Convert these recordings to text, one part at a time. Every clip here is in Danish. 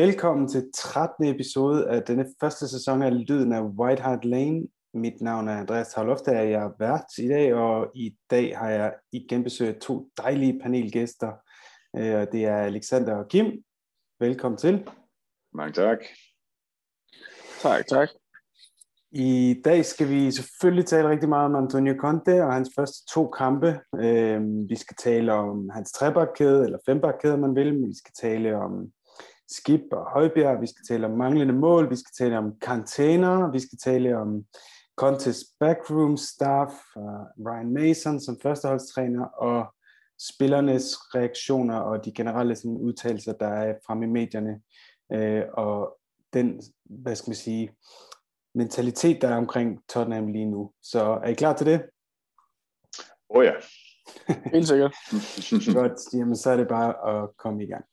Velkommen til 13. episode af denne første sæson af Lyden af White Hart Lane. Mit navn er Andreas Tavlofte, og jeg er vært i dag, og i dag har jeg igen besøgt to dejlige panelgæster. Øh, det er Alexander og Kim. Velkommen til. Mange tak. Tak, tak. I dag skal vi selvfølgelig tale rigtig meget om Antonio Conte og hans første to kampe. Øh, vi skal tale om hans trebakkæde, eller fembakkæde, man vil. Vi skal tale om Skib og Højbjerg, vi skal tale om manglende mål, vi skal tale om karantæner, vi skal tale om Contes backroom staff, uh, Ryan Mason som førsteholdstræner, og spillernes reaktioner og de generelle sådan, udtalelser, der er fremme i medierne, øh, og den, hvad skal man sige, mentalitet, der er omkring Tottenham lige nu. Så er I klar til det? Åh oh ja. Helt sikkert. Godt, jamen så er det bare at komme i gang.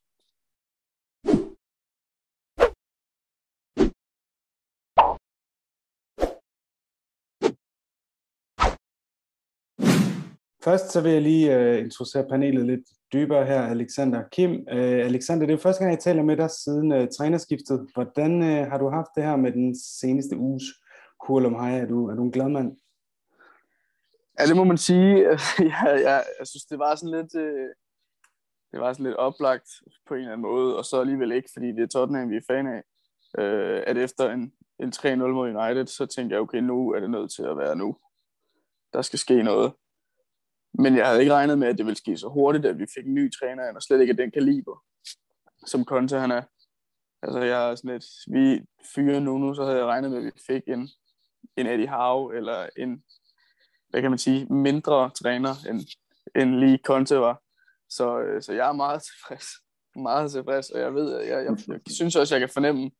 Først så vil jeg lige uh, introducere panelet lidt dybere her, Alexander Kim. Uh, Alexander, det er første gang, jeg taler med dig siden uh, trænerskiftet. Hvordan uh, har du haft det her med den seneste uges Kurlum Hej? Er du, er du en glad mand? Ja, det må man sige. jeg, jeg, jeg synes, det var sådan lidt... Uh, det var sådan lidt oplagt på en eller anden måde, og så alligevel ikke, fordi det er Tottenham, vi er fan af. Øh, at efter en, en 3-0 mod United, så tænkte jeg, okay, nu er det nødt til at være nu. Der skal ske noget. Men jeg havde ikke regnet med, at det ville ske så hurtigt, at vi fik en ny træner, og slet ikke af den kaliber, som Conte han er. Altså jeg er sådan lidt, vi fyre nu, nu så havde jeg regnet med, at vi fik en, en Eddie Howe, eller en, hvad kan man sige, mindre træner, end, end lige Conte var. Så, øh, så jeg er meget tilfreds. Meget tilfreds, og jeg ved, jeg, jeg, jeg, jeg synes også, jeg kan fornemme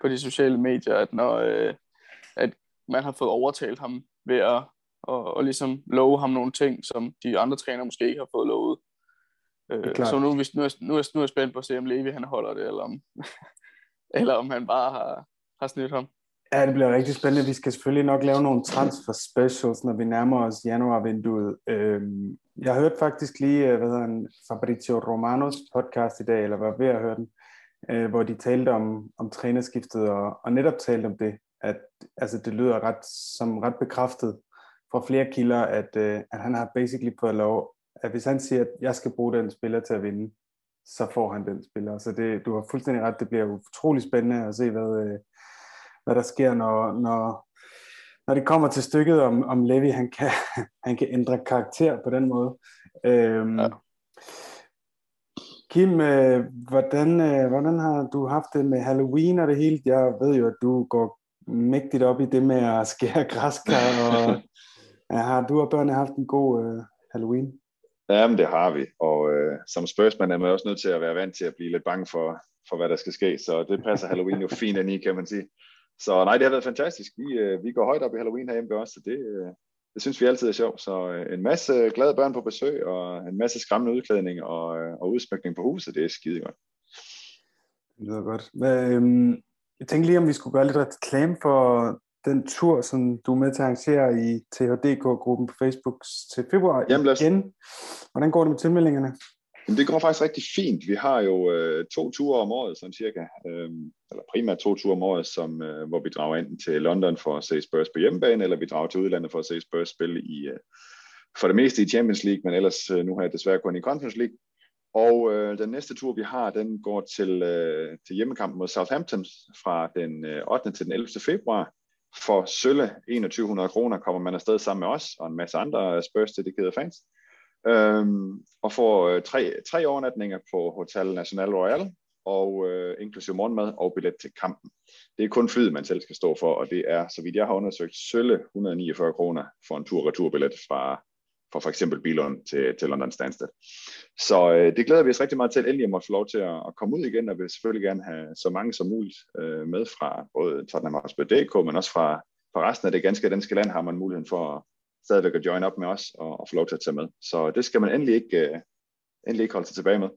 på de sociale medier, at når øh, at man har fået overtalt ham ved at og, og ligesom love ham nogle ting, som de andre trænere måske ikke har fået lovet. Øh, så nu, hvis, nu, er, nu, er, nu er jeg spændt på at se, om Levi han holder det, eller om, eller om han bare har, har snydt ham. Ja, det bliver rigtig spændende. Vi skal selvfølgelig nok lave nogle transfer specials, når vi nærmer os januarvinduet. Øhm, jeg har hørt faktisk lige, øh, hvad hedder han, Fabrizio Romanos podcast i dag, eller var ved at høre den, øh, hvor de talte om, om trænerskiftet, og, og netop talte om det, at altså, det lyder ret, som ret bekræftet, fra flere kilder, at, øh, at han har basically fået lov, at hvis han siger, at jeg skal bruge den spiller til at vinde, så får han den spiller. Så det, du har fuldstændig ret, det bliver utrolig spændende at se, hvad, øh, hvad der sker, når, når, når det kommer til stykket, om, om Levi han kan, han kan ændre karakter på den måde. Øhm, ja. Kim, øh, hvordan, øh, hvordan har du haft det med Halloween og det hele? Jeg ved jo, at du går mægtigt op i det med at skære græskar og Ja, har du og børnene haft en god øh, Halloween? Jamen, det har vi. Og øh, som spørgsmål er man også nødt til at være vant til at blive lidt bange for, for hvad der skal ske. Så det passer Halloween jo fint ind i, kan man sige. Så nej, det har været fantastisk. Vi, øh, vi går højt op i Halloween herhjemme også, så det, øh, det synes vi altid er sjovt. Så øh, en masse glade børn på besøg, og en masse skræmmende udklædning og, øh, og udsmykning på huset, det er skide godt. Det lyder godt. Hvad, øhm, jeg tænkte lige, om vi skulle gøre lidt reklame for den tur, som du er med til at arrangere i THDK-gruppen på Facebook til februar Jamen, igen. Hvordan går det med tilmeldingerne? Jamen, det går faktisk rigtig fint. Vi har jo øh, to ture om året, sådan cirka. Øh, eller primært to ture om året, som, øh, hvor vi drager enten til London for at se Spurs på hjemmebane, eller vi drager til udlandet for at se Spurs spille i, øh, for det meste i Champions League, men ellers øh, nu har jeg desværre kun i Conference League. Og øh, den næste tur, vi har, den går til, øh, til hjemmekampen mod Southampton fra den øh, 8. til den 11. februar. For sølle 2100 kroner kommer man afsted sammen med os og en masse andre Spurs dedikerede fans. Øhm, og får øh, tre, tre overnatninger på Hotel National Royal, og øh, inklusive morgenmad og billet til kampen. Det er kun flyet, man selv skal stå for, og det er, så vidt jeg har undersøgt, sølle 149 kroner for en tur-returbillet fra, for for eksempel Bilund til, til London Stansted. Så øh, det glæder vi os rigtig meget til, endelig at måtte få lov til at, at komme ud igen, og vil selvfølgelig gerne have så mange som muligt øh, med fra både Tottenham Hotspur DK, men også fra, fra resten af det ganske danske land har man muligheden for at stadigvæk at join op med os og, og få lov til at tage med. Så det skal man endelig ikke, øh, endelig ikke holde sig tilbage med.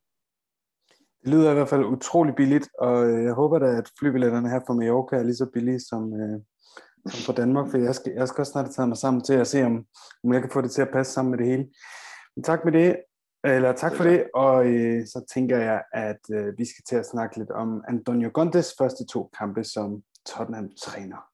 Det lyder i hvert fald utrolig billigt, og øh, jeg håber da, at flybilletterne her fra Mallorca er lige så billige som, øh, som fra Danmark, for jeg skal, jeg skal også snart tage mig sammen til at se, om, om jeg kan få det til at passe sammen med det hele. Men tak med det. Eller tak for det, og øh, så tænker jeg, at øh, vi skal til at snakke lidt om Antonio Contes første to kampe som Tottenham-træner.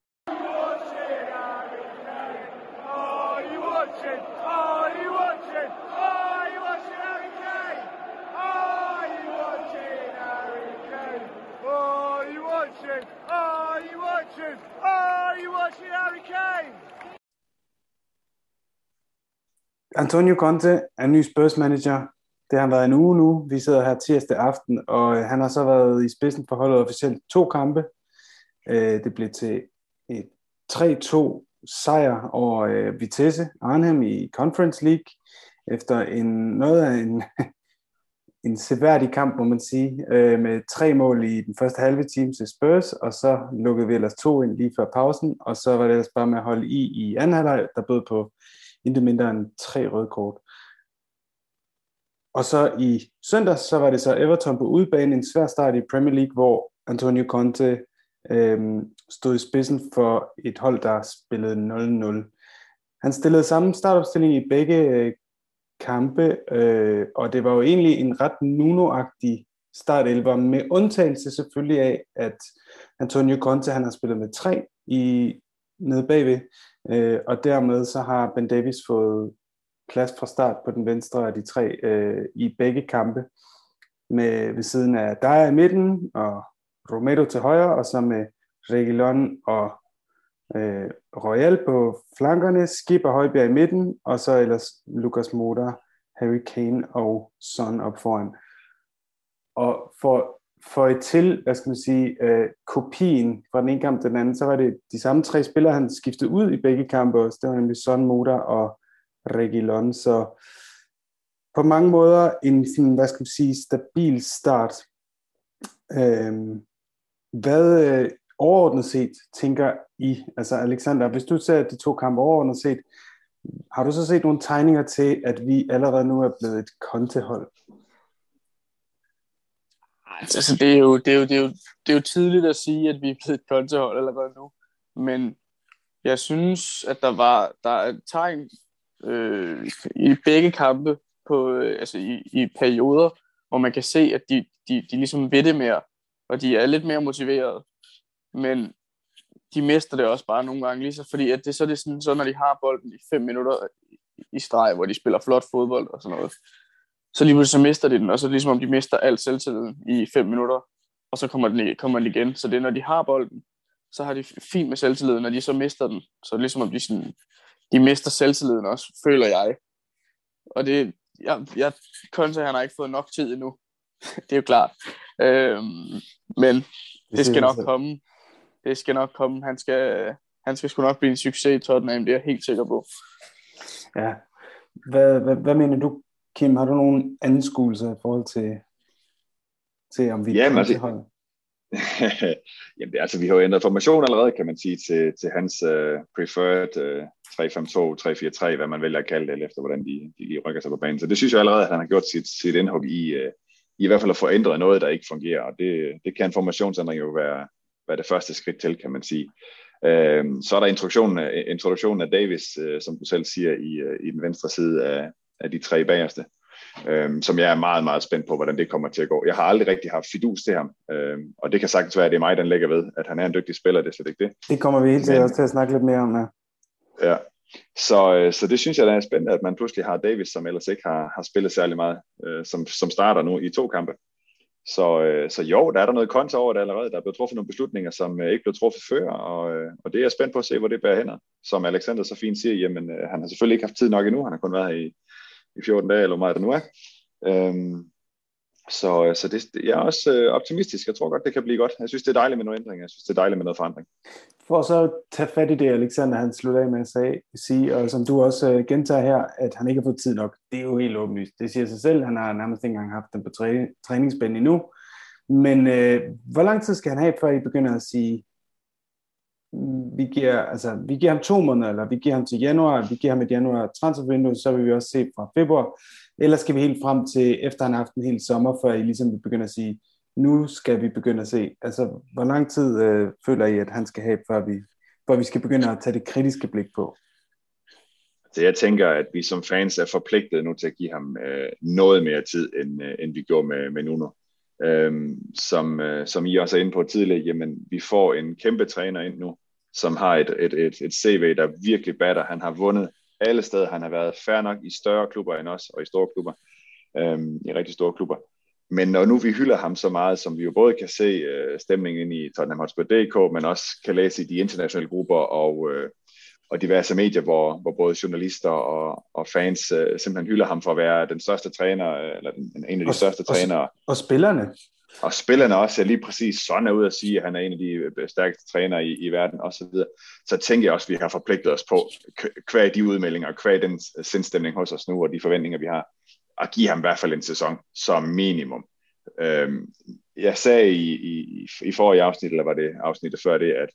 Antonio Conte er ny Spurs manager. Det har han været en uge nu. Vi sidder her tirsdag aften, og øh, han har så været i spidsen for holdet officielt to kampe. Øh, det blev til et 3-2 sejr over øh, Vitesse Arnhem i Conference League, efter en noget af en, en seværdig kamp, må man sige, øh, med tre mål i den første halve time til Spurs, og så lukkede vi ellers to ind lige før pausen, og så var det ellers bare med at holde i i anden halvleg, der bød på intet mindre end tre røde kort. Og så i søndag, så var det så Everton på udebane, en svær start i Premier League, hvor Antonio Conte øh, stod i spidsen for et hold, der spillede 0-0. Han stillede samme startopstilling i begge øh, kampe, øh, og det var jo egentlig en ret Nuno-agtig startelver, med undtagelse selvfølgelig af, at Antonio Conte han har spillet med tre i nede bagved, øh, og dermed så har Ben Davis fået plads fra start på den venstre af de tre øh, i begge kampe, med ved siden af Dyer i midten og Romero til højre, og så med Reguilon og øh, Royal på flankerne, Skip og Højbjerg i midten, og så ellers Lukas Motor, Harry Kane og Son op foran. Og for, for et til, hvad skal man sige, øh, kopien fra den ene kamp til den anden, så var det de samme tre spillere, han skiftede ud i begge kampe også. Det var nemlig Son, Moder og Regilon, så på mange måder en sådan, hvad skal man sige, stabil start. Øhm, hvad øh, overordnet set tænker I, altså Alexander, hvis du ser de to kampe overordnet set, har du så set nogle tegninger til, at vi allerede nu er blevet et kontehold? Altså, det er, jo, det, er jo, det, er jo, det er jo tidligt at sige, at vi er blevet et kontehold allerede nu. Men jeg synes, at der var der er tegn øh, i begge kampe, på, øh, altså i, i perioder, hvor man kan se, at de, de, de ligesom ved det mere, og de er lidt mere motiverede. Men de mister det også bare nogle gange, lige så, fordi at det, så er det sådan, så når de har bolden i fem minutter i streg, hvor de spiller flot fodbold og sådan noget, så lige pludselig så mister de den, og så er det ligesom om de mister alt selvtilliden i fem minutter, og så kommer den, kommer den igen. Så det er, når de har bolden, så har de fint med selvtilliden, når de så mister den, så er det ligesom om de, sådan, de mister selvtilliden også, føler jeg. Og det, jeg, jeg Konte, han har ikke fået nok tid endnu. det er jo klart. Øhm, men det, det skal nok komme det skal nok komme. Han skal, han skal sgu nok blive en succes i Tottenham, det er jeg helt sikker på. Ja. Hvad, hvad, hvad mener du, Kim? Har du nogen anskuelser i forhold til, til om vi Jamen, altså, Jamen, det, altså, vi har jo ændret formation allerede, kan man sige, til, til hans uh, preferred uh, 3-5-2, 3-4-3, hvad man vælger at kalde det, efter hvordan de, de rykker sig på banen. Så det synes jeg allerede, at han har gjort sit, sit indhug i, uh, i hvert fald at få ændret noget, der ikke fungerer. Og det, det kan en formationsændring jo være, være det første skridt til, kan man sige. Øh, så er der introduktionen af, introduktionen af Davis, øh, som du selv siger, i, i den venstre side af, af de tre bagerste, øh, som jeg er meget, meget spændt på, hvordan det kommer til at gå. Jeg har aldrig rigtig haft fidus til ham, øh, og det kan sagtens være, at det er mig, den lægger ved, at han er en dygtig spiller, det er slet ikke det. Det kommer vi helt sikkert også til at snakke lidt mere om, ja. Ja, så, øh, så det synes jeg, der er spændende, at man pludselig har Davis, som ellers ikke har, har spillet særlig meget, øh, som, som starter nu i to kampe. Så, øh, så jo, der er der noget kontra over det allerede. Der er blevet truffet nogle beslutninger, som øh, ikke blev truffet før, og, øh, og det er jeg spændt på at se, hvor det bærer hen. Som Alexander så fint siger, jamen øh, han har selvfølgelig ikke haft tid nok endnu. Han har kun været her i, i 14 dage, eller hvor meget det nu er. Øhm, så, øh, så det, jeg er også øh, optimistisk. Jeg tror godt, det kan blive godt. Jeg synes, det er dejligt med nogle ændringer. Jeg synes, det er dejligt med noget forandring. For så at tage fat i det, Alexander han slutter af med at sige, sige og som du også øh, gentager her, at han ikke har fået tid nok. Det er jo helt åbenlyst. Det siger sig selv. Han har nærmest ikke engang haft den på træ, træningsbænd endnu. Men øh, hvor lang tid skal han have, før I begynder at sige, vi giver, altså, vi giver ham to måneder, eller vi giver ham til januar, vi giver ham et januar transfervindue, så vil vi også se fra februar, eller skal vi helt frem til efter han har haft en hel sommer, før I ligesom vil begynde at sige, nu skal vi begynde at se. Altså, hvor lang tid øh, føler I, at han skal have, før vi, før vi skal begynde at tage det kritiske blik på? Så jeg tænker, at vi som fans er forpligtet nu til at give ham øh, noget mere tid, end, øh, end vi gjorde med, med Nuno. Øhm, som, øh, som I også er inde på tidligere, jamen vi får en kæmpe træner ind nu, som har et, et, et, et CV, der virkelig batter. Han har vundet alle steder, han har været færre nok i større klubber end os, og i store klubber, øhm, i rigtig store klubber. Men når nu vi hylder ham så meget, som vi jo både kan se øh, stemningen ind i Tottenham Hotspur.dk, men også kan læse i de internationale grupper og, øh, og diverse medier, hvor, hvor både journalister og, og fans øh, simpelthen hylder ham for at være den største træner, øh, eller den, en af de og, største og, trænere. Og spillerne. Og spillerne også, er lige præcis sådan ud at sige, at han er en af de øh, stærkeste trænere i, i verden osv. Så, så tænker jeg også, at vi har forpligtet os på, kvæg de udmeldinger, kvæg den sindstemning hos os nu, og de forventninger, vi har, at give ham i hvert fald en sæson som minimum. Øhm, jeg sagde i, i, i forrige afsnit, eller var det afsnittet før det, at,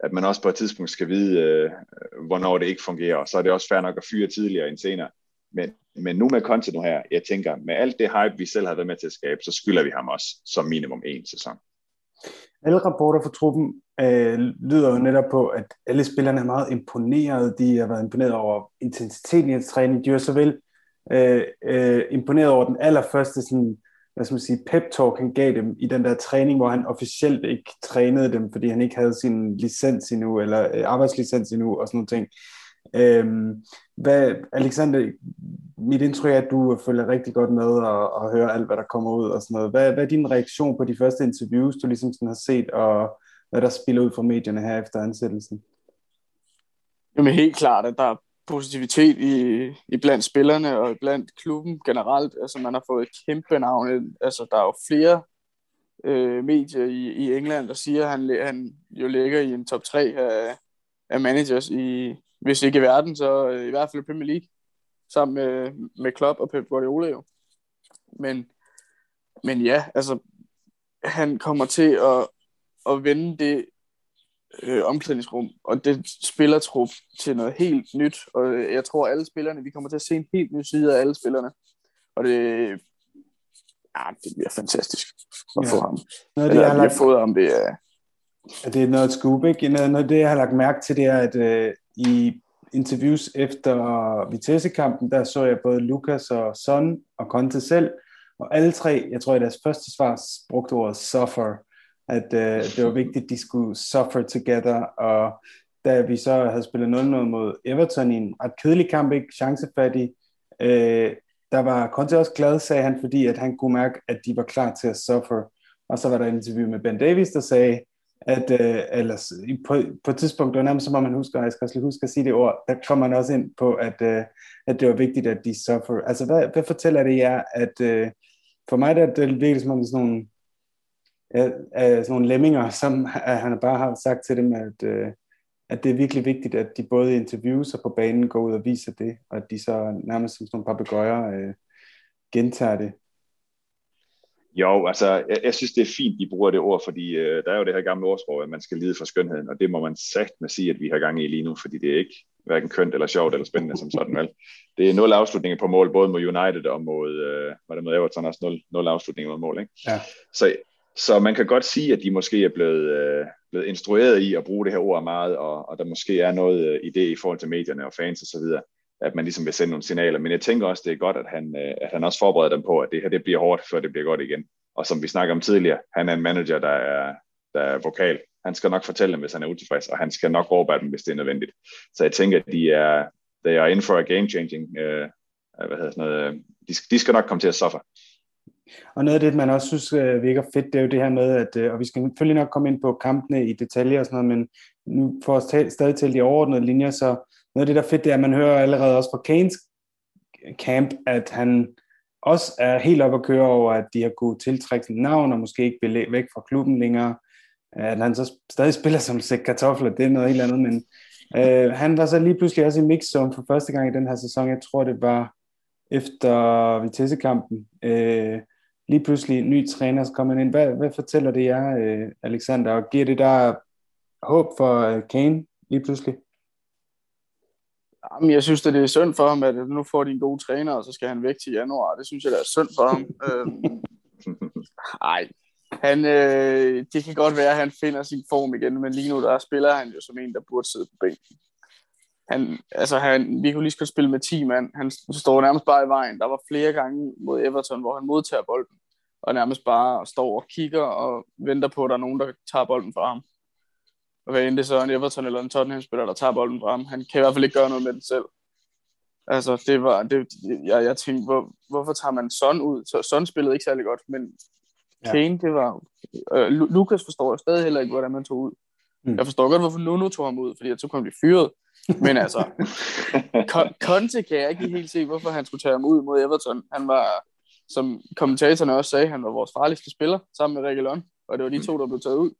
at man også på et tidspunkt skal vide, øh, hvornår det ikke fungerer, og så er det også fair nok at fyre tidligere end senere. Men, men nu med Conte nu her, jeg tænker, med alt det hype, vi selv har været med til at skabe, så skylder vi ham også som minimum en sæson. Alle rapporter fra truppen øh, lyder jo netop på, at alle spillerne er meget imponeret. De har været imponeret over intensiteten i hans træning. De er så vel øh, øh, imponeret over den allerførste sådan, hvad skal man sige, pep-talk, han gav dem i den der træning, hvor han officielt ikke trænede dem, fordi han ikke havde sin licens endnu, eller øh, arbejdslicens endnu, og sådan noget ting. Øhm, hvad, Alexander, mit indtryk er, at du følger rigtig godt med og, og hører alt, hvad der kommer ud og sådan noget. Hvad, hvad er din reaktion på de første interviews, du ligesom sådan har set, og hvad der spiller ud fra medierne her efter ansættelsen? Jamen helt klart, at der positivitet i, i blandt spillerne og blandt klubben generelt. Altså man har fået et kæmpe navn. Altså der er jo flere øh, medier i, i England, der siger, at han, han jo ligger i en top 3 af, af managers i, hvis ikke i verden, så øh, i hvert fald Premier League, sammen med, med Klopp og Pep Guardiola jo. Men, men ja, altså han kommer til at, at vende det øh, omklædningsrum og det spillertrup til noget helt nyt. Og jeg tror, alle spillerne, vi kommer til at se en helt ny side af alle spillerne. Og det, ja, det bliver fantastisk at ja. få ham. Noget, det, Eller, jeg har lagt... fået ham, det er... Det er noget scoop, ikke? Noget, noget det, jeg har lagt mærke til, det er, at øh, i interviews efter Vitesse-kampen, der så jeg både Lukas og Son og Conte selv, og alle tre, jeg tror i deres første svar, brugte ordet suffer at øh, det var vigtigt, at de skulle suffer together, og da vi så havde spillet 0-0 mod Everton i en ret kedelig kamp, ikke chancefattig, øh, der var Conte også glad, sagde han, fordi at han kunne mærke, at de var klar til at suffer. Og så var der et interview med Ben Davis, der sagde, at øh, ellers, på, på et tidspunkt, det var nærmest som om man husker, jeg skal også huske at sige det ord, der kom man også ind på, at, øh, at det var vigtigt, at de suffer. Altså, hvad, hvad fortæller det jer, at øh, for mig der, det virkelig som om sådan nogle af, af sådan nogle lemminger, som at han bare har sagt til dem, at, øh, at det er virkelig vigtigt, at de både i interviews og på banen går ud og viser det, og at de så nærmest som sådan nogle papegøjer øh, gentager det. Jo, altså, jeg, jeg synes, det er fint, de bruger det ord, fordi øh, der er jo det her gamle ordsprog, at man skal lide for skønheden, og det må man sagt med sige, at vi har gang i lige nu, fordi det er ikke hverken kønt eller sjovt eller spændende som sådan, vel? Det er nul afslutninger på mål, både mod United og mod, øh, var det mod Everton også, nul, nul afslutninger mod mål, ikke? Ja. Så så man kan godt sige, at de måske er blevet, øh, blevet instrueret i at bruge det her ord meget, og, og der måske er noget øh, idé i forhold til medierne og fans osv., at man ligesom vil sende nogle signaler. Men jeg tænker også, det er godt, at han, øh, at han også forbereder dem på, at det her det bliver hårdt, før det bliver godt igen. Og som vi snakker om tidligere, han er en manager, der er, der er vokal. Han skal nok fortælle dem, hvis han er utilfreds, og han skal nok råbe af dem, hvis det er nødvendigt. Så jeg tænker, at de er, they are in for a game changing, øh, hvad hedder sådan noget, øh, de, de skal nok komme til at suffer. Og noget af det, man også synes øh, virker fedt, det er jo det her med, at, øh, og vi skal selvfølgelig nok komme ind på kampene i detaljer og sådan noget, men nu for at stadig til de overordnede linjer, så noget af det, der er fedt, det er, at man hører allerede også fra Kanes camp, at han også er helt op at køre over, at de har kunnet tiltrække sit navn, og måske ikke vil væk fra klubben længere. At han så stadig spiller som sæk kartofler, det er noget helt andet, men øh, han var så lige pludselig også i mixzone for første gang i den her sæson. Jeg tror, det var efter Vitesse-kampen. Øh, lige pludselig en ny træner kommer ind. Hvad, hvad fortæller det jer, øh, Alexander? Og giver det der håb for øh, Kane lige pludselig? Jamen, jeg synes, at det er synd for ham, at nu får de en god træner, og så skal han væk til januar. Det synes jeg, det er synd for ham. øhm, ej, han, øh, det kan godt være, at han finder sin form igen, men lige nu der spiller han jo som en, der burde sidde på bænken. Han, altså han, vi kunne lige skulle spille med 10 mand. Han står nærmest bare i vejen. Der var flere gange mod Everton, hvor han modtager bolden, og nærmest bare står og kigger og venter på, at der er nogen, der tager bolden fra ham. Og hvad end det så er en Everton eller en Tottenham-spiller, der tager bolden fra ham. Han kan i hvert fald ikke gøre noget med den selv. Altså, det var, det, jeg, jeg tænkte, hvor, hvorfor tager man Son ud? Så Son spillede ikke særlig godt, men ja. Kane, det var... Øh, Lukas forstår jeg stadig heller ikke, hvordan man tog ud. Mm. Jeg forstår godt, hvorfor Nuno tog ham ud, fordi jeg så kom de fyret. Men altså, Conte kan jeg ikke helt se, hvorfor han skulle tage ham ud mod Everton. Han var, som kommentatorerne også sagde, han var vores farligste spiller, sammen med Reguilon, og det var de to, der blev taget ud.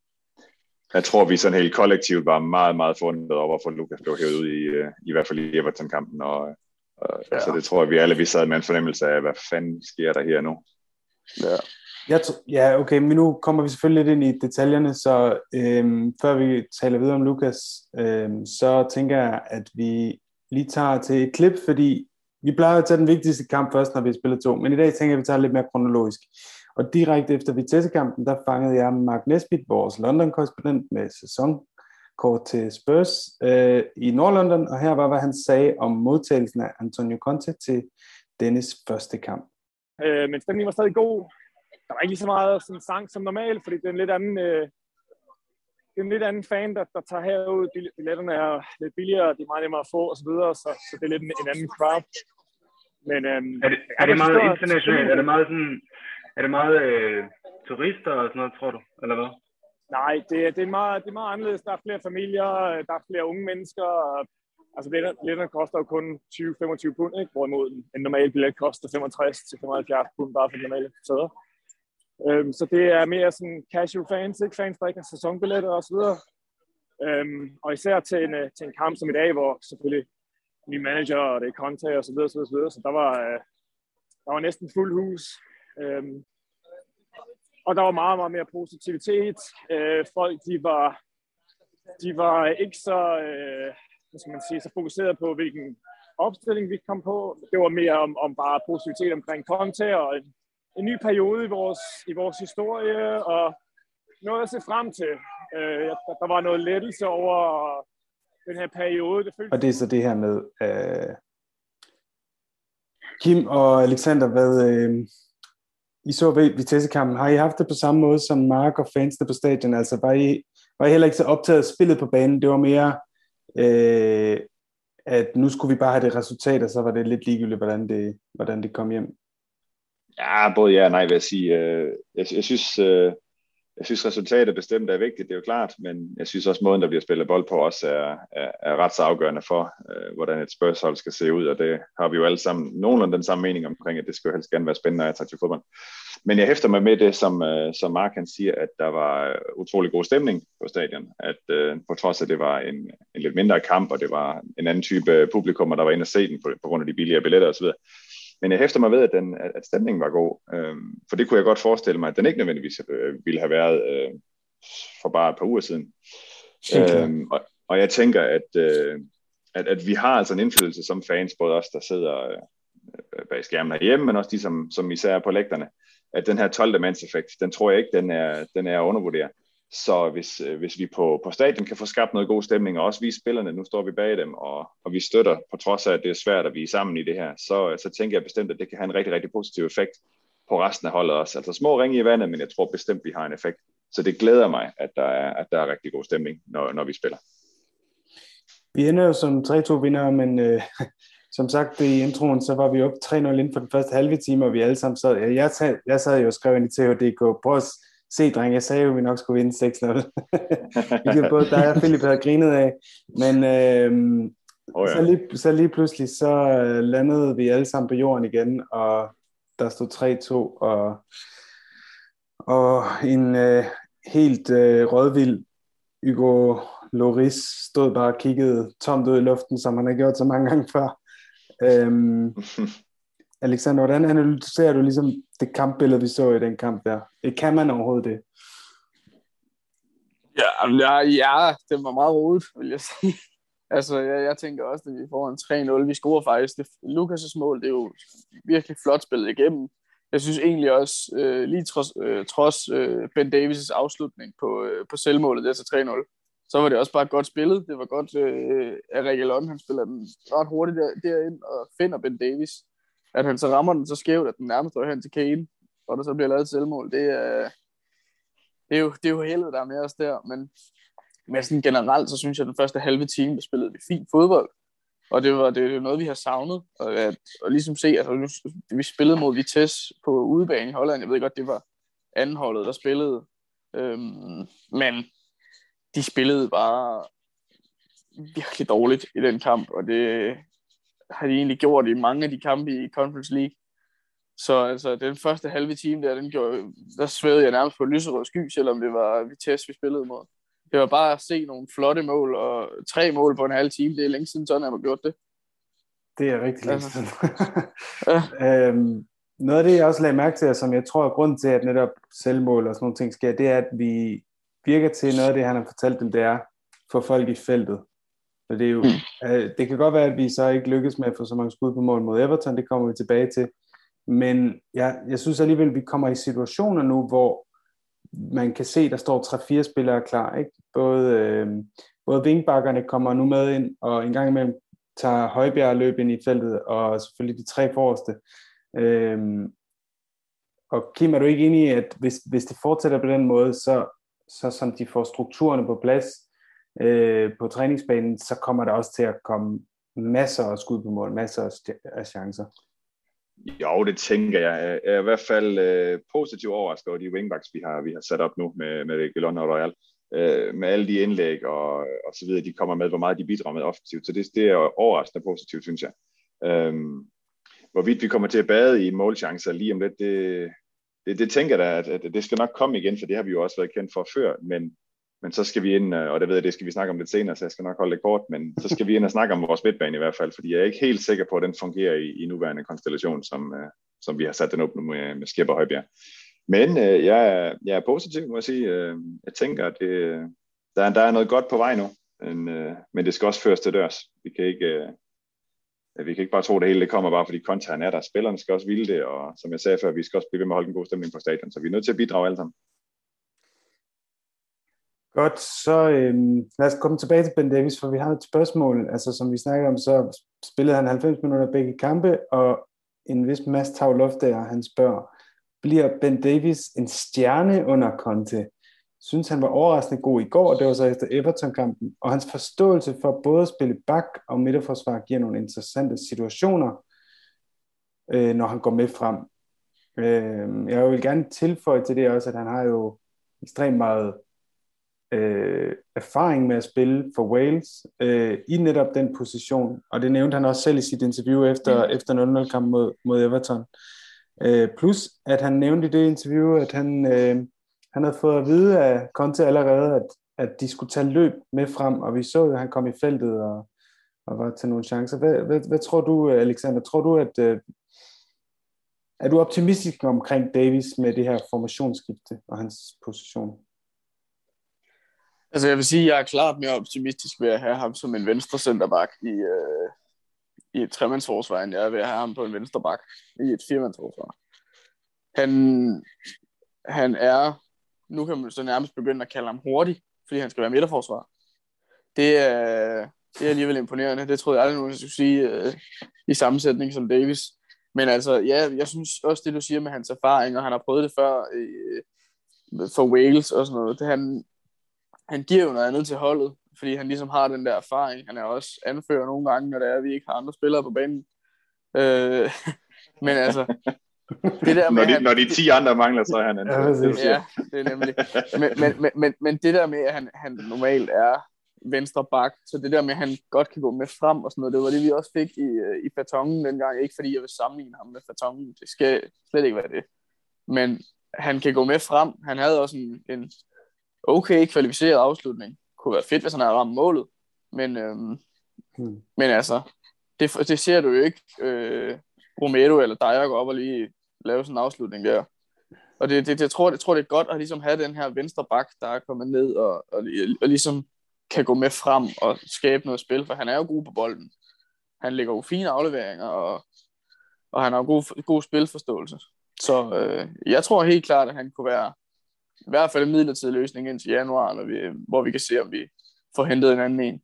Jeg tror, vi sådan helt kollektivt var meget, meget forundret over, hvorfor Lukas blev hævet ud i, øh, i hvert fald i Everton-kampen, og, og ja. altså, det tror jeg, vi alle vi sad med en fornemmelse af, hvad fanden sker der her nu. Ja. Jeg ja, okay, men nu kommer vi selvfølgelig lidt ind i detaljerne, så øhm, før vi taler videre om Lukas, øhm, så tænker jeg, at vi lige tager til et klip, fordi vi plejer at tage den vigtigste kamp først, når vi spiller to, men i dag tænker jeg, at vi tager lidt mere kronologisk. Og direkte efter Vitesse-kampen, der fangede jeg Mark Nesbitt, vores London-korrespondent med sæsonkort til Spurs øh, i Nordlondon, og her var, hvad han sagde om modtagelsen af Antonio Conte til Dennis første kamp. Øh, men stemningen var stadig god der var ikke lige så meget sådan sang som normalt, fordi det er en lidt anden, øh, det er en lidt anden fan, der, der tager herud. Billetterne er lidt billigere, de er meget nemmere at få osv., så, videre, så, så det er lidt en, en anden crowd. Men, øhm, er, det, er det meget internationalt? Er det meget sådan, er det meget øh, turister og sådan noget, tror du? Eller hvad? Nej, det, det, er meget, det er meget anderledes. Der er flere familier, der er flere unge mennesker. Altså billetterne koster jo kun 20-25 pund, ikke? hvorimod en normal billet koster 65-75 pund bare for normale sæder. Øhm, så det er mere sådan casual fans, ikke fans, der ikke har sæsonbilletter videre. Øhm, og især til en, øh, til en kamp som i dag, hvor selvfølgelig ny manager og det er Conte og så videre, så, videre, så, videre. så der var, øh, der var næsten fuld hus. Øhm, og der var meget, meget mere positivitet. Øh, folk, de var, de var ikke så, øh, hvad skal man sige, så fokuseret på, hvilken opstilling vi kom på. Det var mere om, om bare positivitet omkring Conte og en, en ny periode i vores, i vores historie, og noget at se frem til. Øh, der, var noget lettelse over den her periode. Det føltes... Og det er så det her med, øh, Kim og Alexander, hvad, øh, I så ved Vitesse-kampen, har I haft det på samme måde som Mark og fansene på stadion? Altså var I, var I heller ikke så optaget af spillet på banen? Det var mere, øh, at nu skulle vi bare have det resultat, og så var det lidt ligegyldigt, hvordan det, hvordan det kom hjem. Ja, både ja og nej vil jeg sige. Øh, jeg, jeg synes, øh, jeg synes resultatet bestemt er vigtigt, det er jo klart, men jeg synes også måden, der bliver spillet bold på, også er, er, er ret så afgørende for, øh, hvordan et spørgsmål skal se ud, og det har vi jo alle sammen nogenlunde den samme mening omkring, at det skal jo helst gerne være spændende og attraktivt fodbold. Men jeg hæfter mig med det, som, som Mark han siger, at der var utrolig god stemning på stadion, at uh, på trods af, at det var en, en lidt mindre kamp, og det var en anden type publikum, der var inde og se den på, på grund af de billigere billetter osv., men jeg hæfter mig ved, at, den, at stemningen var god. Øhm, for det kunne jeg godt forestille mig, at den ikke nødvendigvis øh, ville have været øh, for bare et par uger siden. Øhm, og, og jeg tænker, at, øh, at, at vi har altså en indflydelse som fans, både os, der sidder øh, bag skærmen herhjemme, men også de, som, som især er på lægterne, at den her 12. mandseffekt, den tror jeg ikke, den er, den er undervurderet. Så hvis, øh, hvis vi på, på stadion kan få skabt noget god stemning, og også vi spillerne, nu står vi bag dem, og, og vi støtter, på trods af, at det er svært at vi er sammen i det her, så, øh, så tænker jeg bestemt, at det kan have en rigtig, rigtig positiv effekt på resten af holdet også. Altså små ringe i vandet, men jeg tror bestemt, vi har en effekt. Så det glæder mig, at der er, at der er rigtig god stemning, når, når vi spiller. Vi ender jo som 3-2 vinder, men øh, som sagt i introen, så var vi op 3-0 inden for den første halve time, og vi alle sammen sad, jeg, sad, jeg sad jo og skrev ind i THDK, prøv at se, dreng, jeg sagde jo, at vi nok skulle vinde 6-0. Hvilket både dig og Philip havde grinet af. Men øhm, oh, ja. så, lige, så lige pludselig, så øh, landede vi alle sammen på jorden igen, og der stod 3-2, og, og en øh, helt øh, rådvild Hugo Loris stod bare og kiggede tomt ud i luften, som han har gjort så mange gange før. Øhm, Alexander, hvordan analyserer du ligesom det kampbillede, vi så i den kamp der? Eh, kan man overhovedet det? Ja, ja, ja det var meget rodet, vil jeg sige. Altså, jeg, jeg tænker også, at vi får en 3-0. Vi scorer faktisk. Det, Lukas' mål, det er jo virkelig flot spillet igennem. Jeg synes egentlig også, øh, lige trods, øh, trods øh, Ben Davis' afslutning på, øh, på selvmålet, der til 3-0, så var det også bare godt spillet. Det var godt, øh, at Rikke Lund, han spiller den ret hurtigt der, derind og finder Ben Davis. At han så rammer den så skævt, at den nærmest går hen til Kane, og der så bliver lavet et selvmål. Det er, det er jo, det er jo helvede, der er med os der, men, men sådan generelt, så synes jeg, at den første halve time, der spillede vi fint fodbold. Og det var det det var noget, vi har savnet. Og, at, og ligesom se, at altså, vi spillede mod Vitesse på udebane i Holland. Jeg ved godt, det var andenholdet, der spillede. Øhm, men de spillede bare virkelig dårligt i den kamp, og det har de egentlig gjort i mange af de kampe i Conference League. Så altså, den første halve time der, den gjorde, der svævede jeg nærmest på lyserød sky, selvom det var Vitesse, vi spillede mod. Det var bare at se nogle flotte mål, og tre mål på en halv time. Det er længe siden, sådan har gjort det. Det er rigtig længe siden. øhm, noget af det, jeg også lagde mærke til, og som jeg tror er grund til, at netop selvmål og sådan nogle ting sker, det er, at vi virker til noget af det, han har fortalt dem, det er for folk i feltet. Og det, er jo, mm. øh, det kan godt være, at vi så ikke lykkes med at få så mange skud på mål mod Everton, det kommer vi tilbage til. Men jeg, jeg synes alligevel, at vi kommer i situationer nu, hvor man kan se, at der står 3-4 spillere klar. Ikke? Både, øh, både vingbakkerne kommer nu med ind, og en gang imellem tager Højbjerg løb ind i feltet, og selvfølgelig de tre forreste. Øh, og Kim, er du ikke enig i, at hvis, hvis det fortsætter på den måde, så, så som de får strukturerne på plads øh, på træningsbanen, så kommer der også til at komme masser af skud på mål, masser af chancer. Jo, det tænker jeg. Jeg er i hvert fald øh, positivt overrasket over de wingbacks, vi har, vi har sat op nu med, med Gelon og Royal. Øh, med alle de indlæg og, og så videre, de kommer med, hvor meget de bidrager med offensivt. Så det, det er overraskende positivt, synes jeg. Øhm, hvorvidt vi kommer til at bade i målchancer lige om lidt, det, det, det tænker jeg da, at, at det skal nok komme igen, for det har vi jo også været kendt for før, men men så skal vi ind, øh, og det ved jeg, det skal vi snakke om lidt senere, så jeg skal nok holde det kort, men så skal vi ind og snakke om vores midtbane i hvert fald, fordi jeg er ikke helt sikker på, at den fungerer i, i nuværende konstellation, som, øh, som vi har sat den op nu med, med Skipper Højbjerg. Men øh, jeg, er, jeg er positiv, må jeg sige. Øh, jeg tænker, at det, der, er, der er noget godt på vej nu, men, øh, men det skal også føres til dørs. Vi kan ikke, Øh, vi kan ikke bare tro, at det hele det kommer bare fordi kontaen er der. Spillerne skal også ville det, og som jeg sagde før, vi skal også blive ved med at holde en god stemning på stadion, så vi er nødt til at bidrage alle sammen. Godt, så øhm, lad os komme tilbage til Ben Davis, for vi har et spørgsmål. Altså, som vi snakkede om, så spillede han 90 minutter begge kampe, og en vis Mads Tavloftager, han spørger, bliver Ben Davis en stjerne under Conte? Synes han var overraskende god i går, og det var så efter Everton-kampen, og hans forståelse for både at spille bak og midterforsvar giver nogle interessante situationer, øh, når han går med frem. Øh, jeg vil gerne tilføje til det også, at han har jo ekstremt meget øh, erfaring med at spille for Wales øh, i netop den position, og det nævnte han også selv i sit interview efter, mm. efter 0-0 kamp mod, mod Everton. Øh, plus at han nævnte i det interview, at han, øh, han havde fået at vide af Conte allerede, at, at de skulle tage løb med frem, og vi så jo, at han kom i feltet og, og var til nogle chancer. Hvad, hvad, hvad tror du, Alexander? Tror du, at øh, er du optimistisk omkring Davis med det her formationsskifte og hans position? Altså jeg vil sige, at jeg er klart mere optimistisk ved at have ham som en venstre centerback i, øh, i et tremandsforsvar, end jeg er ved at have ham på en venstre bak i et firmandsforsvar. Han, han er, nu kan man så nærmest begynde at kalde ham hurtig, fordi han skal være midterforsvar. Det er, det er alligevel imponerende. Det troede jeg aldrig, nogen skulle sige øh, i sammensætning som Davis. Men altså, ja, jeg synes også det, du siger med hans erfaring, og han har prøvet det før i, øh, for Wales og sådan noget. Det, han, han giver jo noget andet til holdet, fordi han ligesom har den der erfaring. Han er også anfører nogle gange, når det er, at vi ikke har andre spillere på banen. Øh, men altså, det der med, når, de, han, når de 10 andre mangler, så er han anfører. Ja, det er nemlig. Men, men, men, men, men det der med, at han, han normalt er venstre bak, så det der med, at han godt kan gå med frem og sådan noget, det var det, vi også fik i, i Fatongen dengang. Ikke fordi jeg vil sammenligne ham med Fatongen, det skal slet ikke være det. Men han kan gå med frem. Han havde også en, en okay kvalificeret afslutning. Kunne være fedt, hvis han havde ramt målet. Men, øhm, hmm. men altså, det, det ser du jo ikke øh, Romero eller Dyer gå op og lige lave sådan en afslutning der. Og det, det, det, jeg, tror, det, tror, det er godt at ligesom have den her venstre bak, der er kommet ned og, og, og ligesom kan gå med frem og skabe noget spil, for han er jo god på bolden. Han lægger jo fine afleveringer, og, og han har jo god, god spilforståelse. Så øh, jeg tror helt klart, at han kunne være i hvert fald en midlertidig løsning indtil januar, når vi, hvor vi kan se, om vi, får hentet en anden en.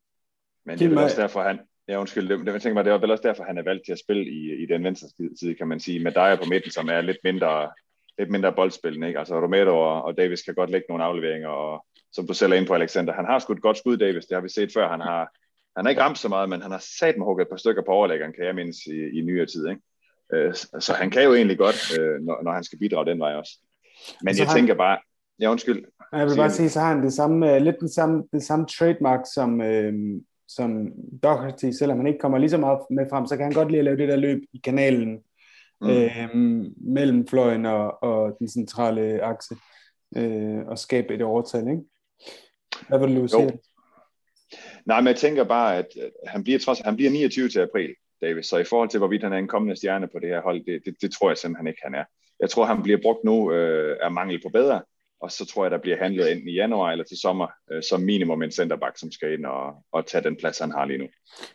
Men det er vel også derfor, han, Ja, undskyld, det, det, jeg tænker mig, det er vel også derfor, han er valgt til at spille i, i den venstre side, kan man sige, med Dyer på midten, som er lidt mindre, lidt mindre boldspillende. Ikke? Altså Romero og, og Davis kan godt lægge nogle afleveringer, og som du selv er inde på, Alexander, han har skudt godt skud, Davis, det har vi set før. Han har, han har ikke ramt så meget, men han har sat med hugget et par stykker på overlæggeren, kan jeg mindes, i, i nyere tid. Ikke? Øh, så han kan jo egentlig godt, øh, når, når han skal bidrage den vej også. Men så jeg han, tænker bare, ja undskyld. Jeg vil bare sige, så har han det samme, lidt den samme, det samme trademark som, øh, som Doherty, selvom han ikke kommer lige så meget med frem, så kan han godt lide at lave det der løb i kanalen mm. øh, mellem fløjen og, og den centrale akse øh, og skabe et overtal, ikke? Hvad vil du sige? Nej, men jeg tænker bare, at han bliver, trods, han bliver 29 til april, Davis, så i forhold til, hvorvidt han er en kommende stjerne på det her hold, det, det, det tror jeg simpelthen ikke, han er. Jeg tror, han bliver brugt nu øh, af mangel på bedre, og så tror jeg, der bliver handlet enten i januar eller til sommer, øh, som minimum en centerback, som skal ind og, og tage den plads, han har lige nu.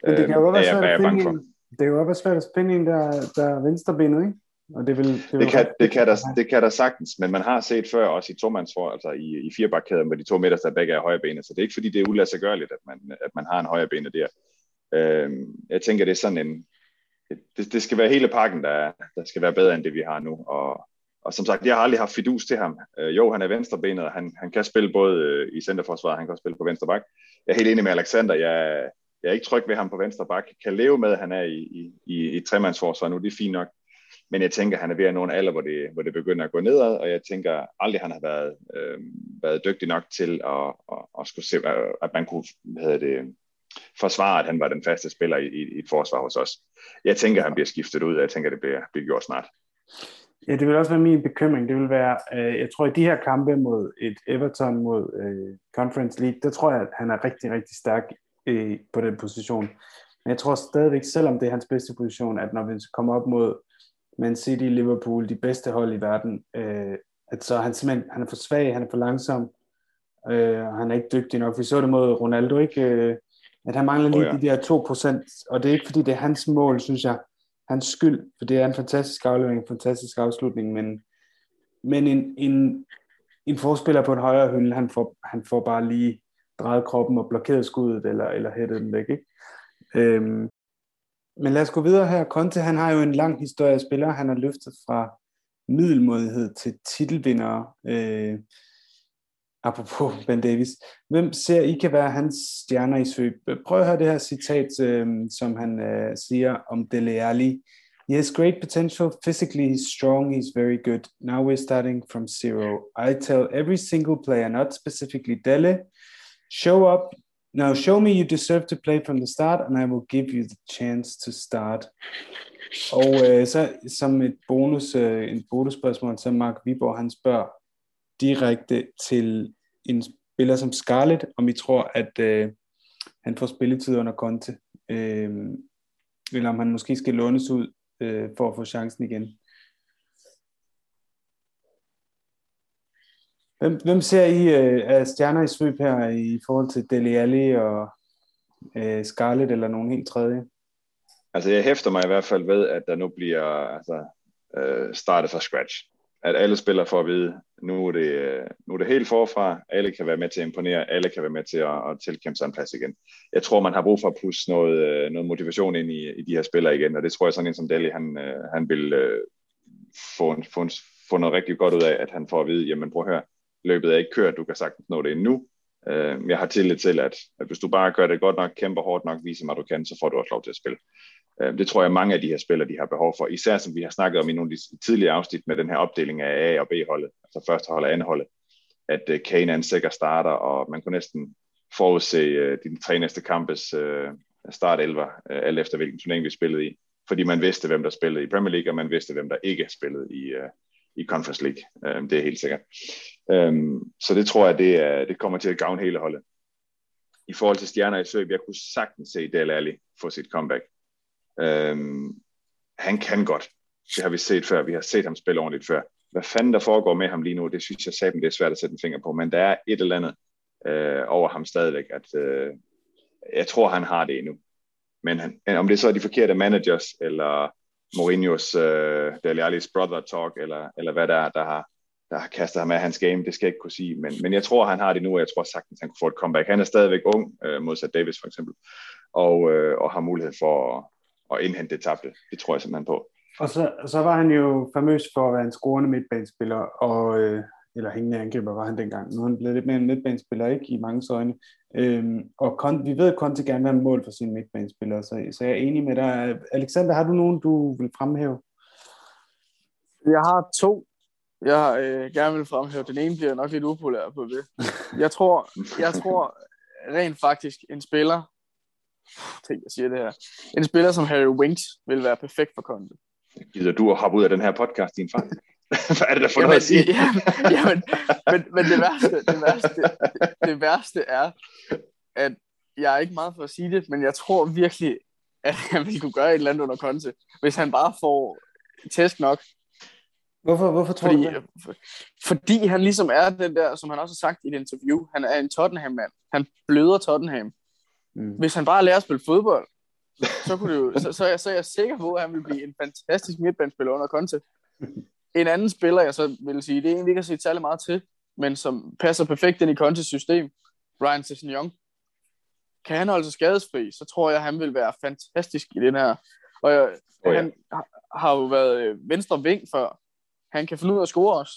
Men det kan jo øh, være svært at finde en, det kan jo være svært at finde en, der, der er venstrebenet, ikke? Og det, vil, det, vil det, kan, det, kan der, det kan der sagtens, men man har set før også i tomandsfor, altså i, i firebakkæden med de to midter, der begge er højrebenet, så det er ikke fordi, det er uladsiggørligt, at man, at man har en højrebenet der. Øh, jeg tænker, det er sådan en, det, det skal være hele pakken, der, der skal være bedre end det, vi har nu, og, og som sagt, jeg har aldrig haft fidus til ham. Øh, jo, han er venstrebenet, og han, han kan spille både øh, i centerforsvaret, han kan også spille på venstre bak. Jeg er helt enig med Alexander, jeg, jeg er ikke tryg ved ham på venstre bak. Kan leve med, at han er i, i, i, i tremandsforsvar nu, det er fint nok. Men jeg tænker, at han er ved at nå en alder, hvor det, hvor det begynder at gå nedad, og jeg tænker aldrig, han har været, øh, været dygtig nok til at, at, at, skulle se, at man kunne hvad det, forsvare, at han var den faste spiller i, i, i et forsvar hos os. Jeg tænker, at han bliver skiftet ud, og jeg tænker, at det bliver, bliver gjort snart. Ja, det vil også være min bekymring. Det vil være, øh, jeg tror, i de her kampe mod et Everton mod øh, Conference League, der tror jeg, at han er rigtig, rigtig stærk øh, på den position. Men jeg tror stadigvæk, selvom det er hans bedste position, at når vi kommer op mod Man City, Liverpool, de bedste hold i verden, øh, at så han simpelthen han er for svag, han er for langsom, øh, og han er ikke dygtig nok. Vi så det mod Ronaldo, ikke? Øh, at han mangler lige oh, ja. de der 2%, og det er ikke fordi, det er hans mål, synes jeg hans skyld, for det er en fantastisk aflevering, en fantastisk afslutning, men, men en, en, en forspiller på en højere hylde, han får, han får bare lige drejet kroppen og blokeret skuddet, eller, eller hættet den væk, ikke? Øhm, men lad os gå videre her. Conte, han har jo en lang historie af spillere. Han har løftet fra middelmodighed til titelvinder. Øh, apropos Ben Davis, hvem ser I kan være hans stjerner i svøb? Prøv at høre det her citat, øh, som han øh, siger om Dele Alli. He has great potential. Physically, he's strong. He's very good. Now we're starting from zero. I tell every single player, not specifically Dele, show up. Now show me you deserve to play from the start, and I will give you the chance to start. Og øh, så som et bonus, øh, en bonusspørgsmål, så Mark Viborg, han spørger direkte til en spiller som Scarlett, om I tror, at øh, han får spilletid under Conte, øh, eller om han måske skal lånes ud øh, for at få chancen igen. Hvem, hvem ser I øh, af stjerner i svøb her i forhold til Dele Alli og øh, Scarlett eller nogen helt tredje? Altså jeg hæfter mig i hvert fald ved, at der nu bliver altså, øh, startet fra scratch at alle spillere får at vide, nu er, det, nu er det helt forfra, alle kan være med til at imponere, alle kan være med til at, at tilkæmpe sig en plads igen. Jeg tror, man har brug for at pusse noget, øh, noget motivation ind i, i de her spillere igen, og det tror jeg sådan en som Dali, han, øh, han vil øh, få, en, få, en, få noget rigtig godt ud af, at han får at vide, jamen prøv at høre, løbet er ikke kørt, du kan sagtens nå det endnu. Jeg har tillid til, at, at hvis du bare gør det godt nok, kæmper hårdt nok, viser mig, at du kan, så får du også lov til at spille. Øh, det tror jeg, mange af de her spillere, de har behov for, især som vi har snakket om i nogle af de tidligere afsnit med den her opdeling af A- og B-holdet, altså første hold og anden holdet, at øh, Kane er en sikker starter, og man kunne næsten forudse øh, de tre næste kampes øh, start 11, alt efter hvilken turnering vi spillede i, fordi man vidste, hvem der spillede i Premier League, og man vidste, hvem der ikke spillede i, i Conference League. Øhm, det er helt sikkert. Øhm, så det tror jeg, det, er, det kommer til at gavne hele holdet. I forhold til stjerner i Søb, jeg kunne sagtens se Dele Alli få sit comeback. Øhm, han kan godt. Det har vi set før. Vi har set ham spille ordentligt før. Hvad fanden der foregår med ham lige nu, det synes jeg sagde, det er svært at sætte en finger på. Men der er et eller andet øh, over ham stadigvæk, at øh, jeg tror, han har det endnu. Men han, om det så er de forkerte managers, eller Mourinho's øh, Dele Alli's brother talk, eller, eller hvad der er, der har, der har kastet ham af hans game, det skal jeg ikke kunne sige, men, men jeg tror, han har det nu, og jeg tror sagtens, han kunne få et comeback. Han er stadigvæk ung, øh, modsat Davis for eksempel, og, øh, og har mulighed for at, at indhente det tabte. Det tror jeg simpelthen på. Og så, så var han jo famøs for at være en scorende midtbanespiller, og, øh, eller hængende angriber var han dengang. Nu er han blevet lidt mere en midtbanespiller, ikke i mange øjne. Øhm, og Kon, vi ved, at Conte gerne vil have mål for sine midtbanespillere, så, så jeg er enig med dig. Alexander, har du nogen, du vil fremhæve? Jeg har to, jeg øh, gerne vil fremhæve. Den ene bliver nok lidt upopulær på det. Jeg tror, jeg tror rent faktisk en spiller, tænk, jeg siger det her, en spiller som Harry Winks vil være perfekt for Conte. Gider du at hoppe ud af den her podcast, din far? Hvad er det der for jamen, noget at sige? jamen, jamen, men, men det værste, det værste, det, det værste er, at jeg er ikke meget for at sige det, men jeg tror virkelig, at han ville kunne gøre et eller andet under Conte, hvis han bare får tæsk nok. Hvorfor, hvorfor tror fordi, du det? Fordi han ligesom er den der, som han også har sagt i et interview, han er en Tottenham-mand. Han bløder Tottenham. Mm. Hvis han bare lærer at spille fodbold, så, kunne det jo, så, så, er jeg, så er jeg sikker på, at han vil blive en fantastisk midtbanespiller under Conte. En anden spiller, jeg så vil sige, det er en, vi ikke har set særlig meget til, men som passer perfekt ind i Contes system, Ryan Sessegnon. Kan han holde sig skadesfri, så tror jeg, han vil være fantastisk i den her. Og jeg, oh, ja. han har jo været øh, venstre ving før. Han kan finde ud af at score også.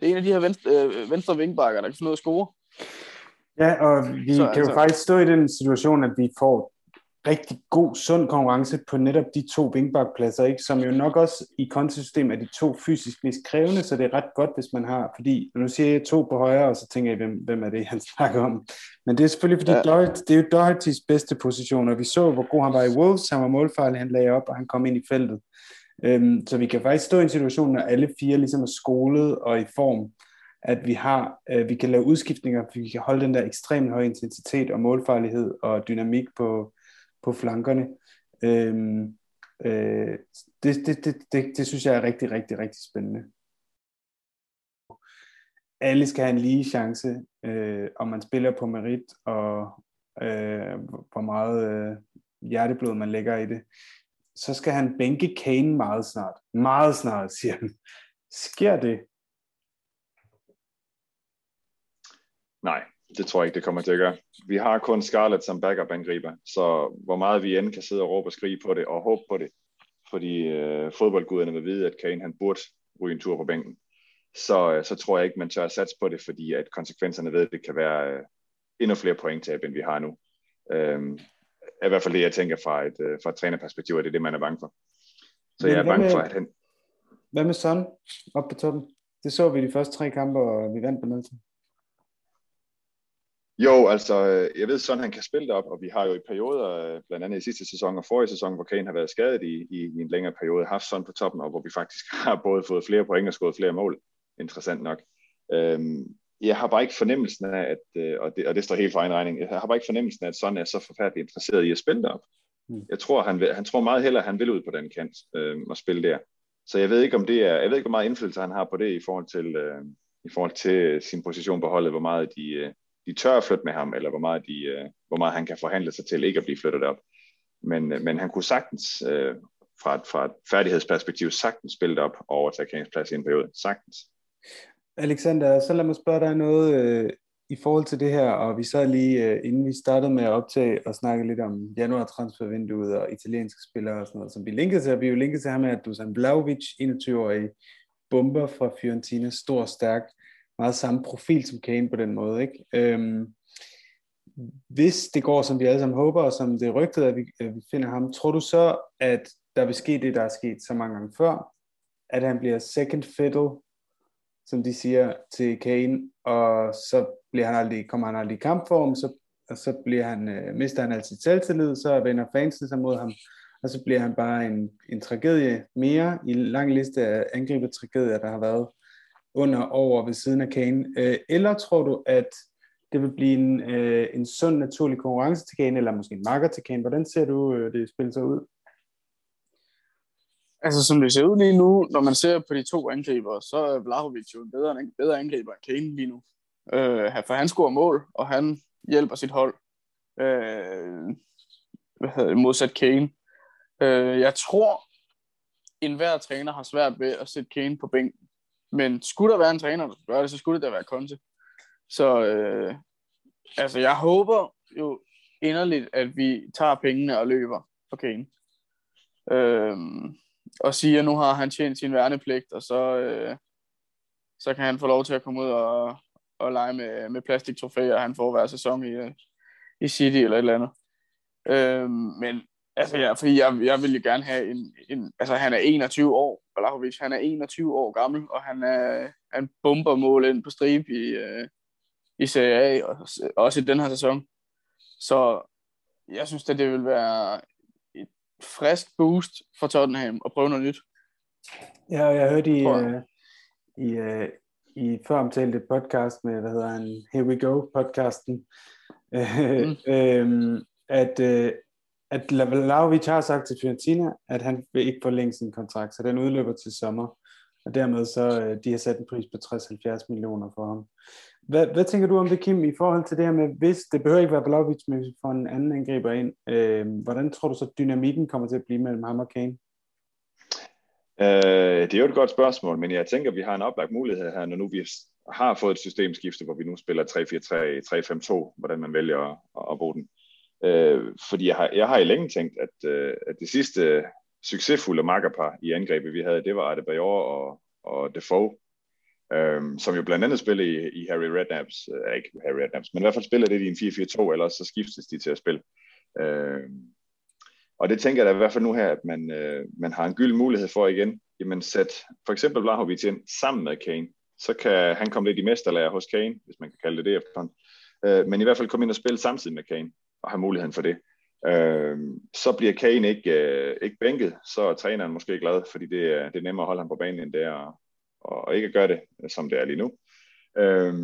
Det er en af de her venstre, øh, venstre vingbakker, der kan finde ud af at score. Ja, og vi så, kan altså, jo faktisk stå i den situation, at vi får rigtig god, sund konkurrence på netop de to vingbakpladser, ikke? som jo nok også i kontosystem er de to fysisk mest krævende, så det er ret godt, hvis man har, fordi nu siger jeg to på højre, og så tænker jeg, hvem, hvem er det, han snakker om? Men det er selvfølgelig, fordi ja. Doherty, det er jo Dohertys bedste position, og vi så, hvor god han var i Wolves, han var målfarlig, han lagde op, og han kom ind i feltet. Øhm, så vi kan faktisk stå i en situation, når alle fire ligesom er skolet og i form, at vi har, øh, vi kan lave udskiftninger, vi kan holde den der ekstremt høje intensitet og målfarlighed og dynamik på, på flankerne. Øhm, øh, det, det, det, det, det synes jeg er rigtig, rigtig, rigtig spændende. Alle skal have en lige chance, øh, om man spiller på merit, og øh, hvor meget øh, hjerteblod man lægger i det. Så skal han bænke Kane meget snart. Meget snart, siger han. Sker det? Nej, det tror jeg ikke, det kommer til at gøre. Vi har kun Scarlett som backup-angriber, så hvor meget vi end kan sidde og råbe og skrige på det og håbe på det, fordi øh, fodboldguderne vil vide, at Kane han burde ryge en tur på bænken, så, øh, så tror jeg ikke, man tør at satse på det, fordi at konsekvenserne ved, at det kan være øh, endnu flere pointtab, end vi har nu. Øh, er i hvert fald det, jeg tænker fra et, øh, fra et trænerperspektiv, at det er det, man er bange for. Så jeg er bange med, for, at han... Hvad med Son op på toppen? Det så vi de første tre kampe, og vi vandt på noget til. Jo, altså, øh, jeg ved sådan, han kan spille det op, og vi har jo i perioder, øh, blandt andet i sidste sæson og forrige sæson, hvor Kane har været skadet i, i, i en længere periode, haft sådan på toppen, og hvor vi faktisk har både fået flere point og skåret flere mål. Interessant nok. Øhm, jeg har bare ikke fornemmelsen af, at, øh, og, det, og det står helt for egen regning, jeg har bare ikke fornemmelsen af, at sådan er så forfærdeligt interesseret i at spille det op. Mm. Jeg tror, han, vil, han tror meget hellere, at han vil ud på den kant øh, og spille der. Så jeg ved ikke, om det er, jeg ved ikke, hvor meget indflydelse han har på det i forhold til, øh, i forhold til sin position på holdet, hvor meget de, øh, de tør at flytte med ham, eller hvor meget, de, øh, hvor meget han kan forhandle sig til ikke at blive flyttet op. Men, øh, men han kunne sagtens, øh, fra, et, fra et færdighedsperspektiv, sagtens spille op og overtage Kanes plads i en periode. Sagtens. Alexander, så lad mig spørge dig noget øh, i forhold til det her, og vi sad lige, øh, inden vi startede med at optage og snakke lidt om januar transfervinduet og italienske spillere og sådan noget, som vi linkede til, vi jo linkede til ham med, at Dusan Blaovic, 21-årig bomber fra Fiorentina, stor, stærk, meget samme profil som Kane på den måde. Ikke? Øhm, hvis det går, som vi alle sammen håber, og som det er rygtet, at vi, at vi finder ham, tror du så, at der vil ske det, der er sket så mange gange før, at han bliver second fiddle, som de siger, til Kane, og så bliver han aldrig, kommer han aldrig i kampform, så, og så bliver han, øh, mister han altid selvtillid, så vender fansen sig mod ham, og så bliver han bare en, en tragedie mere i en lang liste af angrebet tragedier, der har været under, over, ved siden af Kane? Øh, eller tror du, at det vil blive en, øh, en sund, naturlig konkurrence til Kane, eller måske en marker til Kane? Hvordan ser du øh, det spille sig ud? Altså, som det ser ud lige nu, når man ser på de to angriber, så er Vlahovic jo en bedre, en bedre angriber end Kane lige nu. Øh, for han scorer mål, og han hjælper sit hold. Øh, hvad hedder det, modsat Kane. Øh, jeg tror, enhver træner har svært ved at sætte Kane på bænken men skulle der være en træner, der skulle gøre det, så skulle det da være Conte. Så øh, altså, jeg håber jo inderligt, at vi tager pengene og løber for Kane. Øh, og siger, at nu har han tjent sin værnepligt, og så, øh, så kan han få lov til at komme ud og, og lege med, med plastiktrofæer, han får hver sæson i, øh, i City eller et eller andet. Øh, men altså, ja, fordi jeg, jeg vil jo gerne have en, en, altså han er 21 år, Vlahovic, han er 21 år gammel, og han er, han bomber mål ind på stribe i, øh, i Serie A, og, også i den her sæson. Så jeg synes, at det vil være et frisk boost for Tottenham at prøve noget nyt. Ja, og jeg hørte i, uh, i, uh, i før omtalte podcast med, hvad hedder han, Here We Go podcasten, mm. øh, at, øh, at Lavrovic har sagt til Fiorentina, at han vil ikke forlænge sin kontrakt, så den udløber til sommer. Og dermed så, øh, de har sat en pris på 60-70 millioner for ham. Hvad, hvad tænker du om det, Kim, i forhold til det her med, hvis det behøver ikke være Vlaovic, men hvis vi får en anden angriber ind, øh, hvordan tror du så, dynamikken kommer til at blive mellem ham og Kane? Øh, det er jo et godt spørgsmål, men jeg tænker, at vi har en oplagt mulighed her, når nu vi har fået et systemskifte, hvor vi nu spiller 3-4-3, 3-5-2, hvordan man vælger at, at bruge den. Øh, fordi jeg har, jeg har i længe tænkt, at, øh, at det sidste succesfulde makkerpar i angrebet, vi havde, det var Adebayor og, og Defoe, øh, som jo blandt andet spillede i, i Harry Redknapps, øh, ikke Harry Redknapps, men i hvert fald spiller det i en 4-4-2, ellers så skiftes de til at spille. Øh, og det tænker jeg da i hvert fald nu her, at man, øh, man har en gyld mulighed for igen, jamen sæt for eksempel Blahovic ind sammen med Kane, så kan han komme lidt i mesterlærer hos Kane, hvis man kan kalde det det efterhånden. Øh, men i hvert fald komme ind og spille samtidig med Kane og have muligheden for det. Øh, så bliver Kane ikke, øh, ikke bænket, så er træneren måske glad, fordi det er, det er nemmere at holde ham på banen, end det er og, og ikke at gøre det, øh, som det er lige nu. Øh,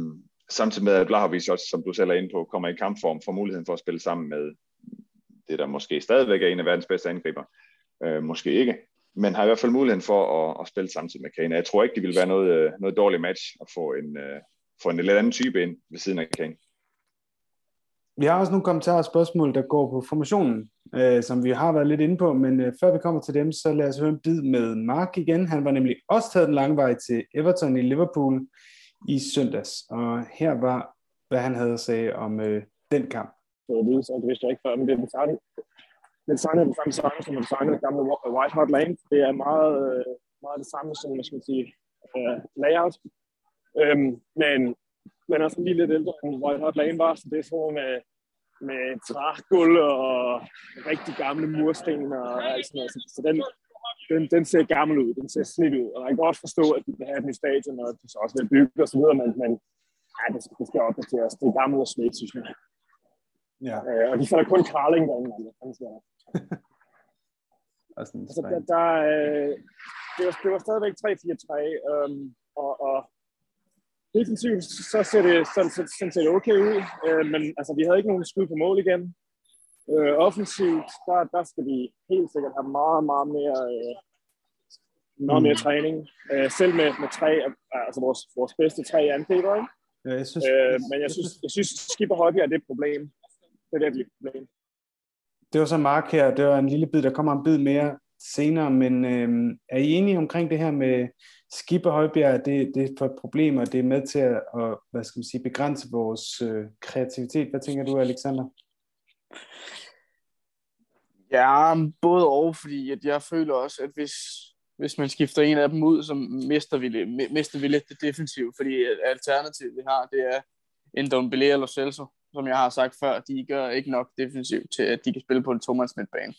samtidig med, at Blahovic også, som du selv er inde på, kommer i kampform, får muligheden for at spille sammen med det, der måske stadigvæk er en af verdens bedste angriber. Øh, måske ikke, men har i hvert fald muligheden for at, at spille samtidig med Kane. Jeg tror ikke, det vil være noget, øh, noget dårligt match at få en, få en lidt anden type ind ved siden af Kane. Vi har også nogle kommentarer og spørgsmål, der går på formationen, øh, som vi har været lidt inde på, men øh, før vi kommer til dem, så lad os høre en bid med Mark igen. Han var nemlig også taget den lange vej til Everton i Liverpool i søndags, og her var, hvad han havde at sige om øh, den kamp. Det, så det vidste jeg ikke før, men det er den samme, den samme, den samme sang, som den samme gamle White Hart Lane. Det er meget, øh, meget det samme som, man skal sige, uh, layout. Øhm, men men sådan lige lidt ældre end White Hot Lane var, så det er sådan med, med trægulv og rigtig gamle mursten og alt sådan noget. Så den, den, den ser gammel ud, den ser slidt ud, og jeg kan godt forstå, at de vil have den i stadion, og det så også vil bygge og så videre, men, men ja, det, det skal opdateres. Det er gammelt og slidt, synes jeg. Ja. Øh, og de får kun Karling derinde, altså. altså, der, der, øh, det, var, det var stadigvæk 3-4-3, øhm, og, og defensivt, så ser det sådan, så, sådan ser det okay ud, øh, men altså, vi havde ikke nogen skud på mål igen. Øh, offensivt, der, der skal vi helt sikkert have meget, meget mere, øh, meget mere mm. træning. Øh, selv med, med tre, altså vores, vores bedste tre angriber, ikke? Ja, jeg synes, øh, men jeg synes, jeg synes Skipper Højbjerg er det et problem. Det er virkelig et problem. Det var så Mark her, det var en lille bid, der kommer en bid mere senere, men øh, er I enige omkring det her med Skipper Højbjerg, det, det er for et problem, og det er med til at, at hvad skal man sige, begrænse vores øh, kreativitet. Hvad tænker du, Alexander? Ja, både og, fordi at jeg føler også, at hvis, hvis man skifter en af dem ud, så mister vi, mister vi lidt det defensive, fordi alternativet vi har, det er en Dombele eller Celso, som jeg har sagt før, de gør ikke nok defensivt til, at de kan spille på en tomands midtbane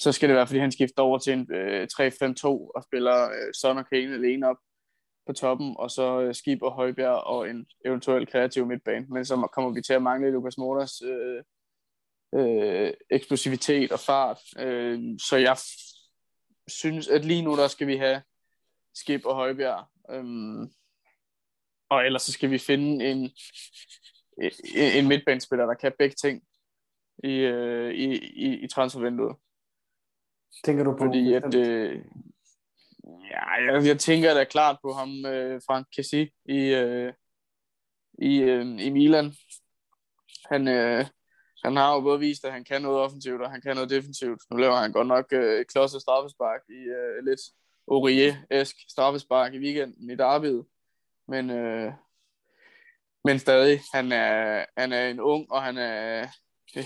så skal det være, fordi han skifter over til en øh, 3-5-2 og spiller øh, Son og Kane alene op på toppen, og så øh, Skib og Højbjerg og en eventuel kreativ midtbane. Men så kommer vi til at mangle Lukas Motors øh, øh, eksplosivitet og fart. Øh, så jeg synes, at lige nu der skal vi have Skib og Højbjerg. Øh, og ellers så skal vi finde en, en, en midtbanespiller, der kan begge ting i, øh, i, i, i transfervinduet. Tænker du på? Fordi at, øh, ja, jeg, jeg tænker da klart på ham, øh, Frank Kessi i, øh, i, øh, i Milan. Han, øh, han har jo både vist, at han kan noget offensivt, og han kan noget defensivt. Nu laver han godt nok øh, klods og straffespark i øh, lidt Aurier-esk straffespark i weekenden i Derbyet. Men, øh, men stadig, han er, han er en ung, og han er,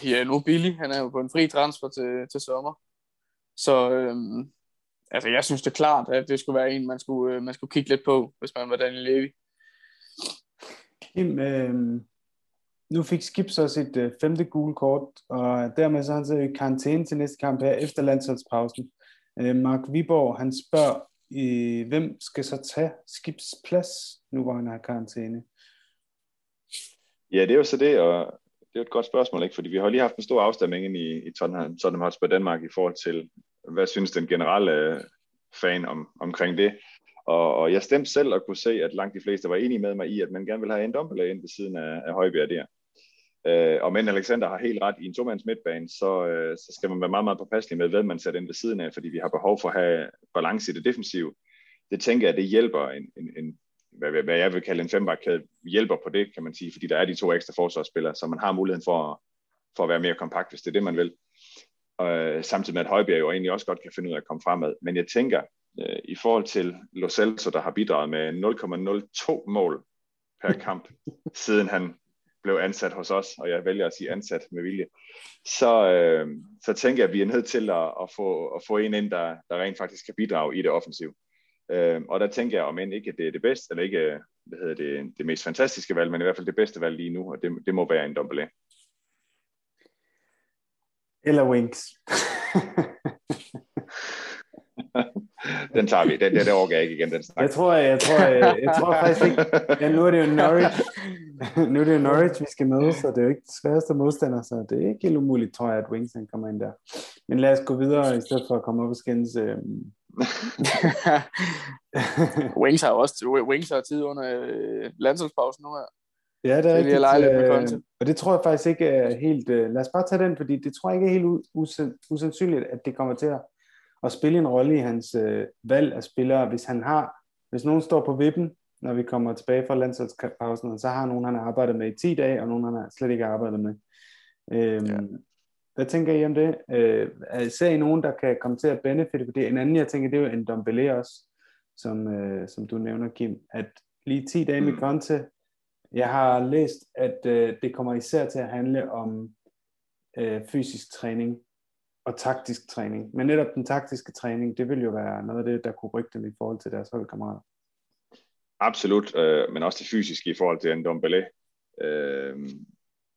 ja, nu billig. Han er jo på en fri transfer til, til sommer. Så øh, altså, jeg synes det er klart, at det skulle være en, man skulle, øh, man skulle kigge lidt på, hvis man var Daniel Levy. Kim, øh, nu fik Skip så sit øh, femte gule kort, og dermed så er han så i karantæne til næste kamp her efter landsholdspausen. Øh, Mark Viborg, han spørger, øh, hvem skal så tage Skips plads, nu hvor han har karantæne? Ja, det er jo så det, og det er et godt spørgsmål, ikke? fordi vi har lige haft en stor afstemning i, i Tottenham, Tottenham Hotspur Danmark i forhold til, hvad synes den generelle øh, fan om, omkring det. Og, og jeg stemte selv og kunne se, at langt de fleste var enige med mig i, at man gerne vil have en Dombele ind ved siden af, af Højbjerg der. Øh, og men Alexander har helt ret i en tomands midtbane, så, øh, så skal man være meget, meget påpasselig med, hvad man sætter ind ved siden af, fordi vi har behov for at have balance i det defensive. Det tænker jeg, det hjælper en, en, en hvad, hvad jeg vil kalde en fembakkæde, hjælper på det, kan man sige, fordi der er de to ekstra forsvarsspillere, så man har muligheden for, for at være mere kompakt, hvis det er det, man vil. Øh, samtidig med, at Højbjerg jo egentlig også godt kan finde ud af at komme fremad. Men jeg tænker, øh, i forhold til Lo Celso, der har bidraget med 0,02 mål per kamp, siden han blev ansat hos os, og jeg vælger at sige ansat med vilje, så, øh, så tænker jeg, at vi er nødt til at, at, få, at få en ind, der, der rent faktisk kan bidrage i det offensiv. Øh, og der tænker jeg, om end ikke det er det bedste, eller ikke hvad hedder det, det mest fantastiske valg, men i hvert fald det bedste valg lige nu, og det, det må være en Dombele. Eller Winks. den tager vi. Den, den, den overgår jeg ikke igen, den snak. Jeg tror, jeg, jeg tror, jeg, jeg tror faktisk ikke... Ja, nu er det jo Norwich, nu er det jo Norwich, vi skal møde, så det er jo ikke det sværeste modstander, så det er ikke helt umuligt, tror jeg, at Wings han kommer ind der. Men lad os gå videre, i stedet for at komme op og skændes. Øh... Wings har også Wings har tid under øh, landsholdspausen nu her. Ja, det er rigtigt. Øh, og det tror jeg faktisk ikke er helt... Øh, lad os bare tage den, fordi det tror jeg ikke er helt usandsynligt, at det kommer til at at spille en rolle i hans øh, valg af spillere, hvis han har, hvis nogen står på vippen, når vi kommer tilbage fra landsholdspausen, så har nogen, han har arbejdet med i 10 dage, og nogen, han har slet ikke arbejdet med. Øhm, ja. Hvad tænker I om det? Øh, ser I nogen, der kan komme til at benefitte på det? En anden, jeg tænker, det er jo en Dombele også, som, øh, som du nævner, Kim, at lige 10 dage med mm. Conte, jeg har læst, at øh, det kommer især til at handle om øh, fysisk træning, og taktisk træning. Men netop den taktiske træning, det vil jo være noget af det, der kunne rykke dem i forhold til deres holdkammerater. Absolut, øh, men også det fysiske i forhold til en Dombele, øh,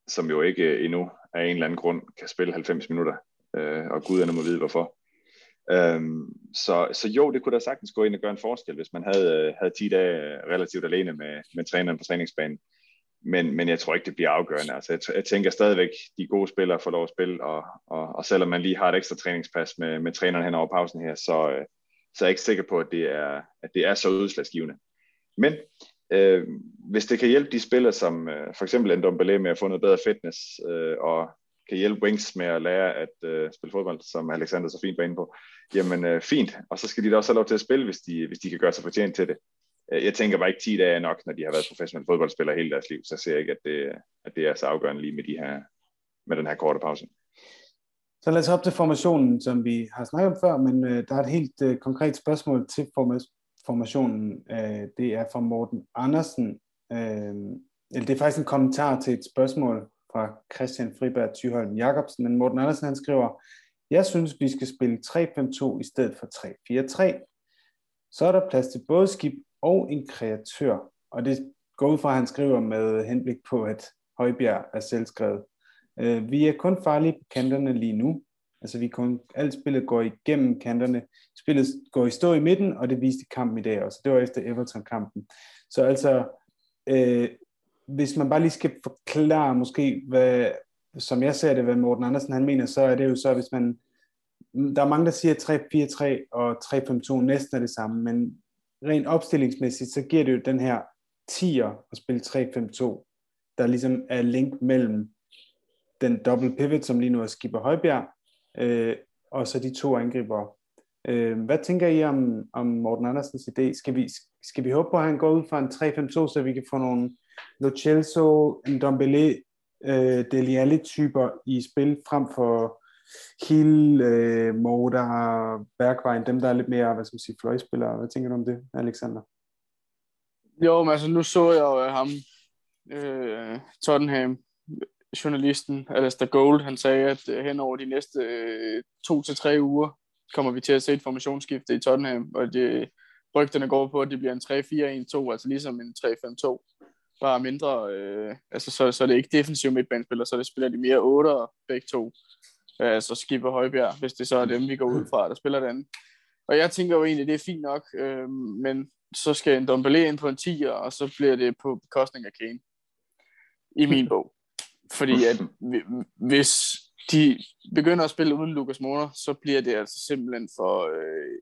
som jo ikke øh, endnu af en eller anden grund kan spille 90 minutter, øh, og guderne må vide hvorfor. Øhm, så, så jo, det kunne da sagtens gå ind og gøre en forskel, hvis man havde, øh, havde 10 dage øh, relativt alene med, med træneren på træningsbanen men, men jeg tror ikke, det bliver afgørende. Altså, jeg, jeg tænker stadigvæk, de gode spillere får lov at spille, og, og, og selvom man lige har et ekstra træningspas med, med træneren hen over pausen her, så, så er jeg ikke sikker på, at det er, at det er så udslagsgivende. Men øh, hvis det kan hjælpe de spillere, som øh, for eksempel en Dombele med at få noget bedre fitness, øh, og kan hjælpe Wings med at lære at øh, spille fodbold, som Alexander så fint var inde på, jamen øh, fint. Og så skal de da også have lov til at spille, hvis de, hvis de kan gøre sig fortjent til det. Øh, jeg tænker bare ikke 10 dage nok, når de har været professionelle fodboldspillere hele deres liv, så ser jeg ikke, at det, at det er så afgørende lige med, de her, med den her korte pause. Så lad os op til formationen, som vi har snakket om før, men øh, der er et helt øh, konkret spørgsmål til formationen. Øh, det er fra Morten Andersen. Øh, eller det er faktisk en kommentar til et spørgsmål fra Christian Friberg Thyholm Jacobsen, men Morten Andersen han skriver, jeg synes, vi skal spille 3-5-2 i stedet for 3-4-3. Så er der plads til både skib og en kreatør. Og det går ud fra, at han skriver med henblik på, at Højbjerg er selvskrevet. Øh, vi er kun farlige på kanterne lige nu. Altså vi kun, alt spillet går igennem kanterne. Spillet går i stå i midten, og det viste kampen i dag også. Det var efter Everton-kampen. Så altså, øh, hvis man bare lige skal forklare måske, hvad, som jeg ser det, hvad Morten Andersen han mener, så er det jo så, hvis man, der er mange, der siger 3-4-3 og 3-5-2 næsten er det samme, men rent opstillingsmæssigt, så giver det jo den her 10'er at spille 3-5-2, der ligesom er link mellem den double pivot, som lige nu er Skipper Højbjerg, øh, og så de to angriber. Øh, hvad tænker I om, om Morten Andersens idé? Skal vi, skal vi håbe på, at han går ud fra en 3-5-2, så vi kan få nogle Lo Celso, Ndombele, øh, Deli Alli-typer i spil, frem for Hill, øh, Morda, Bergwijn, dem der er lidt mere, hvad skal man sige, fløjspillere. Hvad tænker du om det, Alexander? Jo, men altså nu så jeg jo ham, øh, Tottenham, journalisten Alastair Gold, han sagde, at øh, hen over de næste øh, to til tre uger kommer vi til at se et formationsskifte i Tottenham, og det, rygterne går på, at det bliver en 3-4-1-2, altså ligesom en 3-5-2, bare mindre, øh, altså så, så er det ikke defensiv midtbanespiller, så det spiller de mere 8 begge to, øh, altså Skipper Højbjerg, hvis det så er dem, vi går ud fra, der spiller den. Og jeg tænker jo egentlig, det er fint nok, øh, men så skal en Dombele ind på en 10'er, og så bliver det på bekostning af Kane. I min bog. Fordi at hvis de begynder at spille uden Lukas Moura, så bliver det altså simpelthen for... Øh,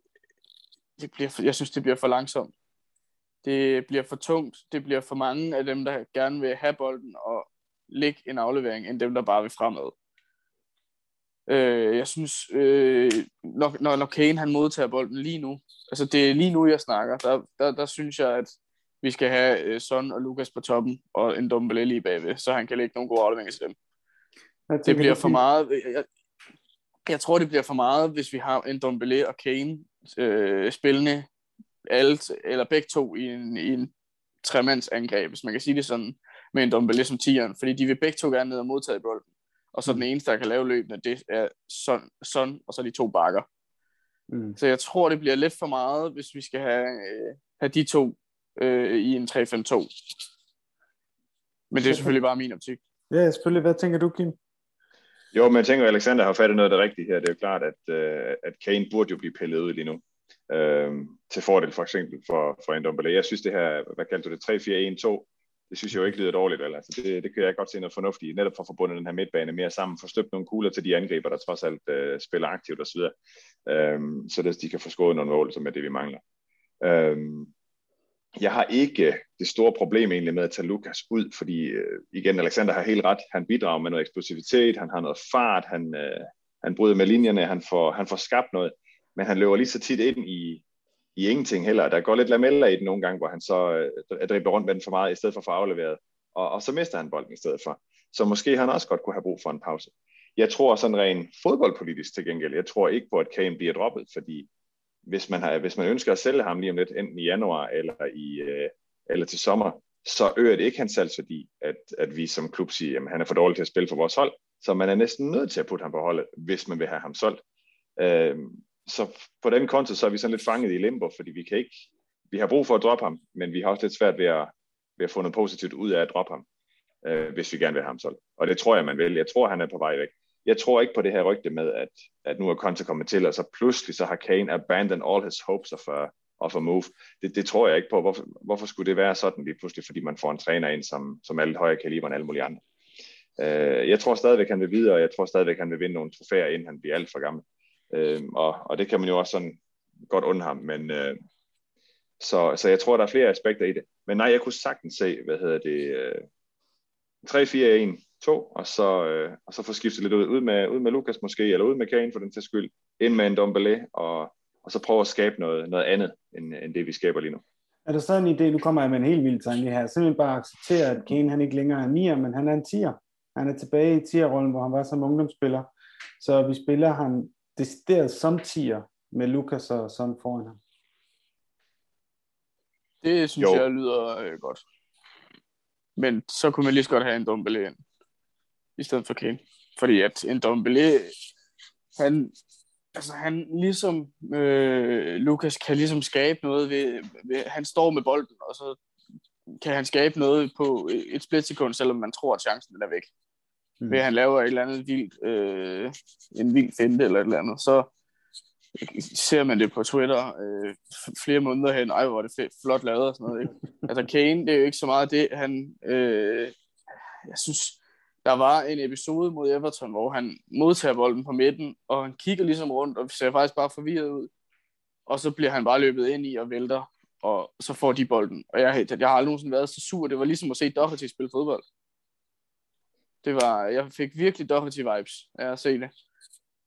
det bliver for, jeg synes, det bliver for langsomt. Det bliver for tungt. Det bliver for mange af dem, der gerne vil have bolden og lægge en aflevering, end dem, der bare vil fremad. Øh, jeg synes, øh, når, når, når Kane han modtager bolden lige nu, altså det er lige nu, jeg snakker, der, der, der synes jeg, at vi skal have øh, Son og Lukas på toppen, og en Dumbele lige bagved, så han kan lægge nogle gode afleveringer til dem. Det bliver for meget, jeg, jeg tror, det bliver for meget, hvis vi har en Dumbele og Kane øh, spillende alt, eller begge to i en, i en tremandsangreb, hvis man kan sige det sådan, med en Dumbele som tieren, fordi de vil begge to gerne ned og modtage bolden og så den mm. eneste, der kan lave løbende, det er Son, Son og så de to bakker. Mm. Så jeg tror, det bliver lidt for meget, hvis vi skal have, øh, have de to øh, i en 3-5-2. Men det er selvfølgelig bare min optik. Ja, selvfølgelig. Hvad tænker du, Kim? Jo, men jeg tænker, at Alexander har fattet noget af det rigtige her. Det er jo klart, at, øh, at Kane burde jo blive pillet ud lige nu. Øh, til fordel for eksempel for, for Ndombele. Jeg synes, det her, hvad kaldte du det, 3-4-1-2, det synes jeg jo ikke lyder dårligt. Vel? Altså, det, det kan jeg godt se noget fornuftigt netop for at forbunde den her midtbane mere sammen, få støbt nogle kugler til de angriber, der trods alt øh, spiller aktivt osv., øhm, så det, de kan få skåret nogle mål, som er det, vi mangler. Øhm, jeg har ikke det store problem egentlig med at tage Lukas ud, fordi øh, igen, Alexander har helt ret. Han bidrager med noget eksplosivitet, han har noget fart, han, øh, han bryder med linjerne, han får, han får skabt noget, men han løber lige så tit ind i, i ingenting heller. Der går lidt lameller i den nogle gange, hvor han så øh, dribler rundt med den for meget, i stedet for at få afleveret. Og, og så mister han bolden i stedet for. Så måske han også godt kunne have brug for en pause. Jeg tror sådan rent fodboldpolitisk til gengæld, jeg tror ikke på, at Kane bliver droppet, fordi hvis man, har, hvis man ønsker at sælge ham lige om lidt, enten i januar eller, i, øh, eller til sommer, så øger det ikke hans salgsværdi, at, at vi som klub siger, at han er for dårlig til at spille for vores hold. Så man er næsten nødt til at putte ham på holdet, hvis man vil have ham solgt. Øh, så på den konto, så er vi sådan lidt fanget i limbo, fordi vi kan ikke, vi har brug for at droppe ham, men vi har også lidt svært ved at, ved at få noget positivt ud af at droppe ham, øh, hvis vi gerne vil have ham solgt. Og det tror jeg, man vil. Jeg tror, han er på vej væk. Jeg tror ikke på det her rygte med, at, at nu er Conte kommet til, og så pludselig så har Kane abandoned all his hopes of a, of a move. Det, det tror jeg ikke på. Hvorfor, hvorfor skulle det være sådan lige pludselig, fordi man får en træner ind, som, som er lidt højere kaliber end alle mulige andre. Øh, jeg tror stadigvæk, han vil videre, og jeg tror stadigvæk, han vil vinde nogle trofæer, inden han bliver alt for gammel. Øh, og, og det kan man jo også sådan godt undre ham, men øh, så, så jeg tror, der er flere aspekter i det. Men nej, jeg kunne sagtens se, hvad hedder det, øh, 3-4-1, 4, 1, 2, og så, øh, og så få skiftet lidt ud, ud med, ud med Lukas måske, eller ud med Kane for den til skyld, ind med en Dombele, og, og så prøve at skabe noget, noget andet, end, end det vi skaber lige nu. Er der så en idé, nu kommer jeg med en helt vild tanke her, simpelthen bare acceptere, at Kane han ikke længere er 9'er, men han er en 10'er. Han er tilbage i 10'er-rollen, hvor han var som ungdomsspiller. Så vi spiller han decideret som tier med Lukas og sådan foran ham. Det synes jo. jeg lyder øh, godt. Men så kunne man lige så godt have en Dombele ind, i stedet for Kane. Fordi at en Dombele, han, altså han ligesom, øh, Lukas kan ligesom skabe noget ved, ved, han står med bolden, og så kan han skabe noget på et splitsekund, selvom man tror, at chancen er væk mm. ved at han laver et eller andet vildt, øh, en vild finte eller et eller andet, så ser man det på Twitter øh, flere måneder hen, ej hvor er det flot lavet og sådan noget. Ikke? Altså Kane, det er jo ikke så meget det, han, øh, jeg synes, der var en episode mod Everton, hvor han modtager bolden på midten, og han kigger ligesom rundt, og ser faktisk bare forvirret ud. Og så bliver han bare løbet ind i og vælter, og så får de bolden. Og jeg, jeg har aldrig nogensinde været så sur. Det var ligesom at se Doherty spille fodbold. Det var, jeg fik virkelig Doherty vibes af at se det.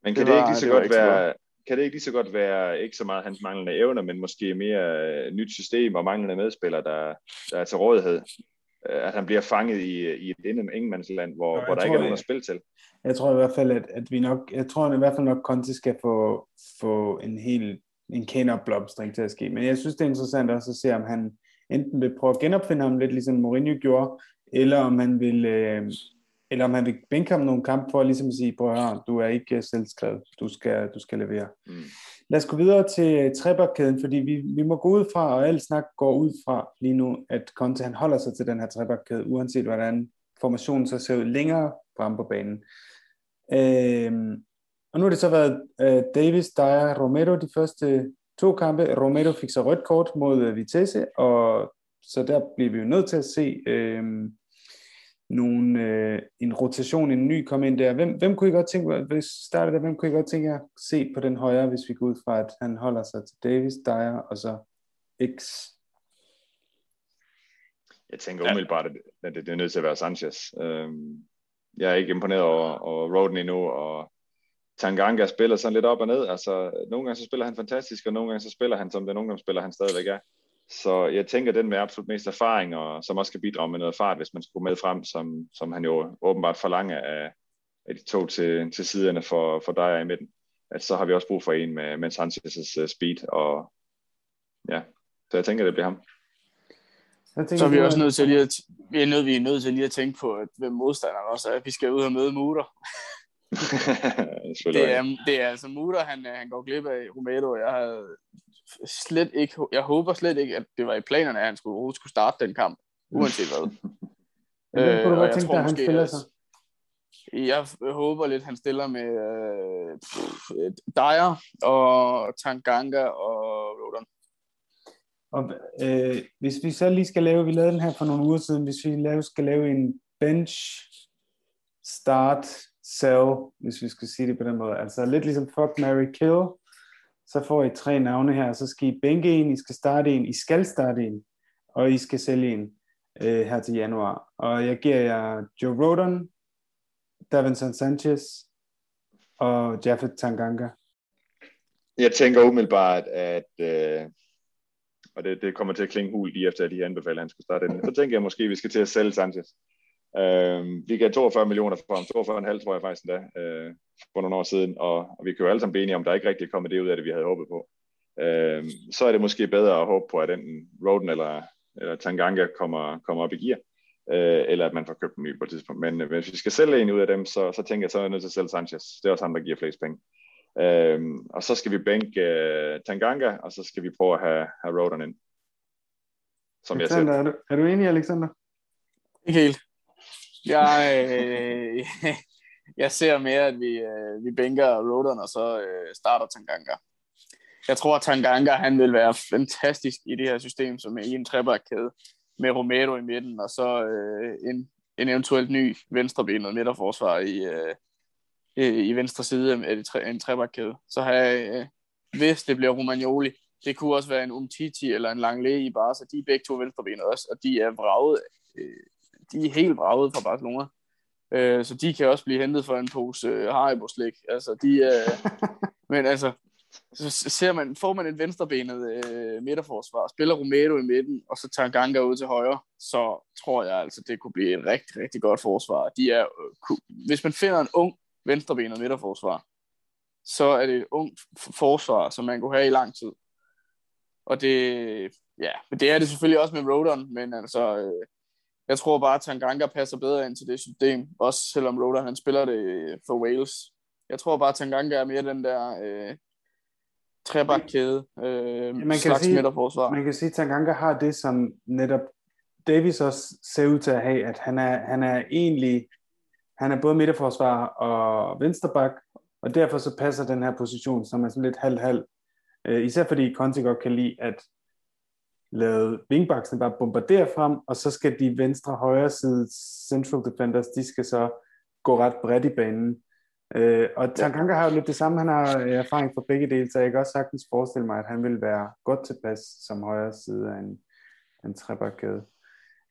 Men kan det, det var, ikke lige så godt være, kan det ikke lige så godt være ikke så meget hans manglende evner, men måske mere nyt system og manglende medspillere, der, der er til rådighed? At han bliver fanget i, i et ingenmandsland, hvor, hvor der ikke er nogen at spille til. Jeg tror i hvert fald, at, at vi nok, jeg tror i hvert fald nok, Conte skal få, få en helt en kæneopblomstring til at ske. Men jeg synes, det er interessant også at se, om han enten vil prøve at genopfinde ham lidt, ligesom Mourinho gjorde, eller om han vil, øh, eller om han vil bænke ham nogle kampe for at ligesom sige, prøv at høre, du er ikke selvskrevet, du skal, du skal levere. Mm. Lad os gå videre til trebakkæden, fordi vi, vi må gå ud fra, og alt snak går ud fra lige nu, at Conte han holder sig til den her trebakkæde, uanset hvordan formationen så ser ud længere frem på banen. Øh, og nu har det så været øh, Davis, Dyer, Romero de første to kampe. Romero fik så rødt kort mod uh, Vitesse, og så der bliver vi jo nødt til at se øh, nogle, uh, en rotation, en ny komme ind der. Hvem, hvem kunne I godt tænke, hvis starter der, hvem kunne I godt tænke jer se på den højre, hvis vi går ud fra, at han holder sig til Davis, Dyer og så X? Jeg tænker umiddelbart, at det, det er nødt til at være Sanchez. Øhm, jeg er ikke imponeret over, over Roden endnu, og Tanganga spiller sådan lidt op og ned. Altså, nogle gange så spiller han fantastisk, og nogle gange så spiller han som den ungdomsspiller, han stadigvæk er. Så jeg tænker, den med absolut mest erfaring, og som også kan bidrage med noget fart, hvis man skulle med frem, som, som han jo åbenbart forlanger af, af de to til, til siderne for, for dig i midten, at så har vi også brug for en med, med Sanchez's uh, speed, og ja, så jeg tænker, det bliver ham. Tænker, så er vi også nødt til lige at, vi er nødt, vi er nødt til lige at tænke på, at hvem modstanderen også er. at Vi skal ud og møde Mutter. det, er, det er altså Mutter, han, han går glip af Romero. Jeg har slet ikke, jeg håber slet ikke, at det var i planerne, at han skulle, skulle starte den kamp, uanset hvad. øh, kunne du godt tænke dig, at han spiller sig? Jeg håber lidt, han stiller med øh, pff, Dyer og Tanganga og Rodon. Og øh, hvis vi så lige skal lave, vi lavede den her for nogle uger siden, hvis vi lave, skal lave en bench start sell, hvis vi skal sige det på den måde. Altså lidt ligesom fuck, Mary kill, så får I tre navne her, så skal I bænke en, I skal starte en, I skal starte en, og I skal sælge en øh, her til januar. Og jeg giver jer Joe Rodon, Davinson Sanchez og Jaffet Tanganga. Jeg tænker umiddelbart, at øh, og det, det kommer til at klinge hul lige efter, at de anbefaler, at han skulle starte den. Så tænker jeg måske, at vi skal til at sælge Sanchez. Øh, vi gav 42 millioner for ham, 42,5 tror jeg faktisk endda, øh, for nogle år siden, og, og vi kan jo alle sammen blive enige om, der er ikke rigtig kommet det ud af det, vi havde håbet på. Øh, så er det måske bedre at håbe på, at enten Roden eller, eller Tanganga kommer, kommer op i gear, øh, eller at man får købt en ny på et tidspunkt. Men øh, hvis vi skal sælge en ud af dem, så, så tænker jeg, så er jeg nødt til at sælge Sanchez. Det er også ham, der giver flest penge. Øh, og så skal vi bænke øh, Tanganga, og så skal vi prøve at have, have Roden ind. Som Alexander, jeg er, du, er du enig, Alexander? Ikke helt. Jeg, øh, jeg ser mere, at vi, øh, vi bænker Rodon, og så øh, starter Tanganga. Jeg tror, at Tanganga han vil være fantastisk i det her system, som er i en trebakkæde med Romero i midten, og så øh, en, en eventuelt ny venstrebenet midterforsvar i, øh, øh i venstre side af tre, en trebakkæde. Så har jeg, øh, hvis det bliver Romagnoli, det kunne også være en Umtiti eller en Langley i Barca, de er begge to venstrebenet også, og de er vraget øh, de er helt vraget fra Barcelona. Øh, så de kan også blive hentet for en pose øh, Haribo-slik. Altså, de, øh, men altså, så ser man, får man et venstrebenet øh, midterforsvar, spiller Romero i midten, og så tager Ganga ud til højre, så tror jeg altså, det kunne blive et rigtig, rigtig godt forsvar. De er, øh, hvis man finder en ung venstrebenet midterforsvar, så er det et ungt forsvar, som man kunne have i lang tid. Og det, ja, men det er det selvfølgelig også med Rodon, men altså, øh, jeg tror bare, at Tanganga passer bedre ind til det system, også selvom Roda han spiller det for Wales. Jeg tror bare, at Tanganga er mere den der øh, trebakkæde øh, man kan slags sige, midterforsvar. Man kan sige, at Tanganga har det, som netop Davis også ser ud til at have, at han er, han er egentlig, han er både midterforsvar og vensterbak, og derfor så passer den her position, som er sådan lidt halv-halv. Øh, især fordi Conte godt kan lide, at lade wingbacksene bare bombardere frem, og så skal de venstre højre side central defenders, de skal så gå ret bredt i banen. Øh, og Tanganga har jo lidt det samme, han har erfaring fra begge dele, så jeg kan også sagtens forestille mig, at han vil være godt tilpas som højre side af en, en trebakkæde.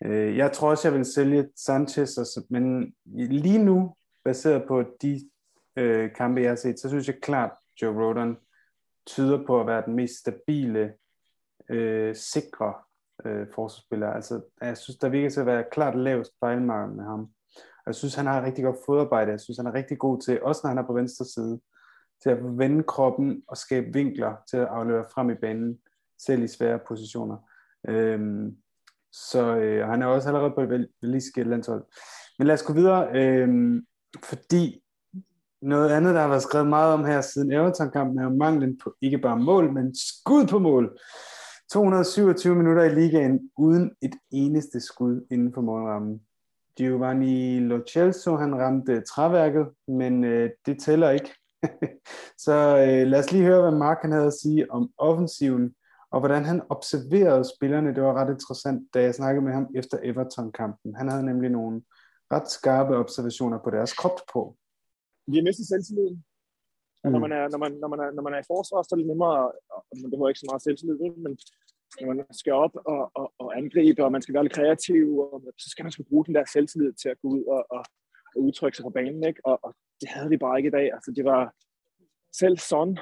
Øh, jeg tror også, jeg vil sælge Sanchez, og så, men lige nu, baseret på de øh, kampe, jeg har set, så synes jeg klart, Joe Rodon tyder på at være den mest stabile øh, sikre øh, forsvarsspiller. Altså, jeg synes, der virker til at være klart lavest fejlmarked med ham. Jeg synes, han har rigtig godt fodarbejde. Jeg synes, han er rigtig god til, også når han er på venstre side, til at vende kroppen og skabe vinkler til at aflevere frem i banen, selv i svære positioner. Øhm, så øh, han er også allerede på et valiske landshold. Men lad os gå videre, øhm, fordi noget andet, der har været skrevet meget om her siden Everton-kampen, er manglen på ikke bare mål, men skud på mål. 227 minutter i ligaen uden et eneste skud inden for målrammen. Giovanni Lo Celso, han ramte træværket, men øh, det tæller ikke. så øh, lad os lige høre, hvad Mark han havde at sige om offensiven, og hvordan han observerede spillerne. Det var ret interessant, da jeg snakkede med ham efter Everton-kampen. Han havde nemlig nogle ret skarpe observationer på deres kropsprog. Vi har mistet selvtilliden. Mm. Når, man er, når, man, når, man er, når man er i forsvar, så er det nemmere, og man behøver ikke så meget selvtillid, men når man skal op og, og, og angribe, og man skal være lidt kreativ, og så skal man skulle bruge den der selvtillid til at gå ud og, og, og udtrykke sig på banen. Ikke? Og, og det havde vi bare ikke i dag. Altså, det var selv Son,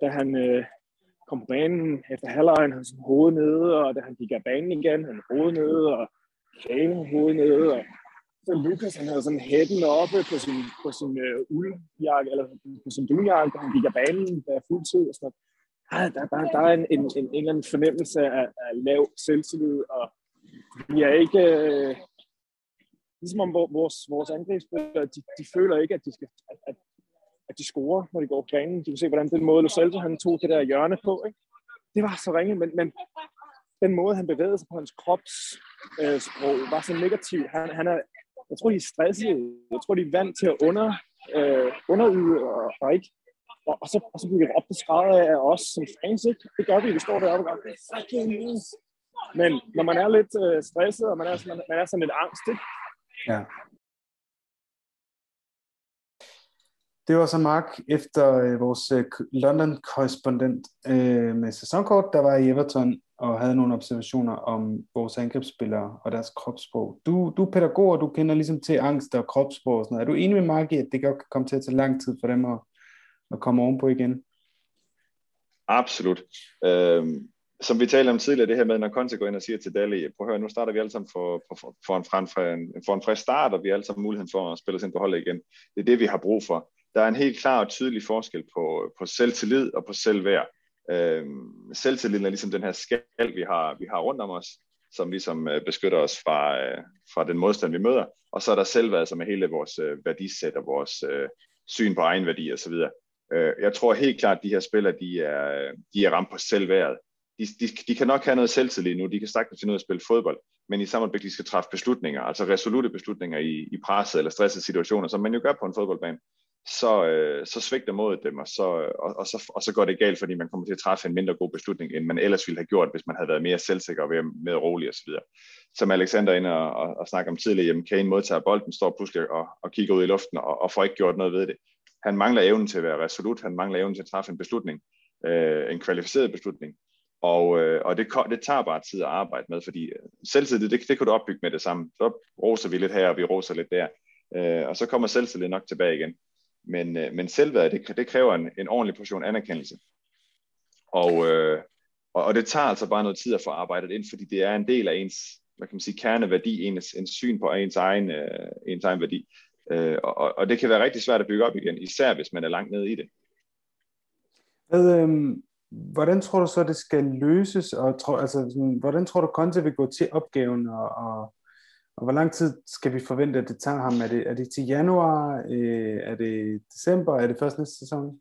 da han øh, kom på banen efter halvlejen, han sådan hovedet nede, og da han gik af banen igen, han hovedet nede, og Kane hovedet nede, og så Lukas, han havde sådan hætten oppe på sin, på sin øh, uldjakke, eller på sin dunjakke, da han gik af banen der er fuldtid og sådan noget. Der, der, der, der er en, en, en, en eller anden fornemmelse af, af lav selvtillid, og vi er ikke... Øh, ligesom om vores, vores angrebsspillere, de, de føler ikke, at de skal, at, at, at de scorer, når de går på banen. De kan se, hvordan den måde, Lo Celso, han tog det der hjørne på, ikke? det var så ringe, men, men den måde, han bevægede sig på hans kropssprog, øh, var så negativ. Han, han er, jeg tror, de er stressede. Jeg tror, de er vant til at under, øh, underyde og, og ikke og, og, så, og så bliver vi op på skrædder af os som fans, ikke? Det gør vi, vi står deroppe og gør, fucking Men når man er lidt øh, stresset, og man er, man, man er sådan lidt angst, ikke? Ja. Det var så Mark efter øh, vores øh, London-korrespondent øh, med sæsonkort, der var i Everton og havde nogle observationer om vores angrebsspillere og deres kropssprog. Du, du er pædagog, og du kender ligesom til angst og kropssprog og sådan noget. Er du enig med Mark i, at det godt kan komme til at tage lang tid for dem at, at komme ovenpå igen? Absolut. Øhm, som vi talte om tidligere, det her med, når Conte går ind og siger til Dali, prøv at høre, nu starter vi alle sammen for, for, for, en, for, en, for en frisk start, og vi har alle sammen muligheden for at spille os ind på holdet igen. Det er det, vi har brug for. Der er en helt klar og tydelig forskel på, på selvtillid og på selvværd. Øhm, selvtilliden er ligesom den her skal, vi har, vi har rundt om os, som ligesom øh, beskytter os fra, øh, fra den modstand, vi møder. Og så er der selvværd, som er hele vores øh, værdisæt og vores øh, syn på egen værdi osv. Øh, jeg tror helt klart, at de her spillere, de er, de er ramt på selvværd. De, de, de kan nok have noget selvtillid nu, de kan sagtens finde ud af at spille fodbold, men i samme de skal træffe beslutninger, altså resolute beslutninger i, i presset eller stressede situationer, som man jo gør på en fodboldbane så, øh, så svigter modet dem, og så, øh, og, og, så, og så går det galt, fordi man kommer til at træffe en mindre god beslutning, end man ellers ville have gjort, hvis man havde været mere selvsikker og mere rolig osv. Som Alexander inde og, og, og snakker om tidligere, jamen Kane modtager bolden, står pludselig og, og kigger ud i luften og, og får ikke gjort noget ved det. Han mangler evnen til at være resolut, han mangler evnen til at træffe en beslutning, øh, en kvalificeret beslutning. Og, øh, og det, det tager bare tid at arbejde med, fordi øh, selvtillid, det, det kan du opbygge med det samme. Så roser vi lidt her, og vi roser lidt der. Øh, og så kommer selvtillid nok tilbage igen. Men, øh, men selvværd, det, det kræver en, en ordentlig portion anerkendelse. Og, øh, og, og det tager altså bare noget tid at få arbejdet ind, fordi det er en del af ens, hvad kan man sige, kerneværdi, ens, ens syn på ens egen, øh, ens egen værdi. Øh, og, og det kan være rigtig svært at bygge op igen, især hvis man er langt nede i det. Hvad, øh, hvordan tror du så, det skal løses, og tror, altså, sådan, hvordan tror du, Conte vil gå til opgaven, og, og og hvor lang tid skal vi forvente, at det tager ham? Er det, er det til januar? Øh, er det december? Er det først næste sæson?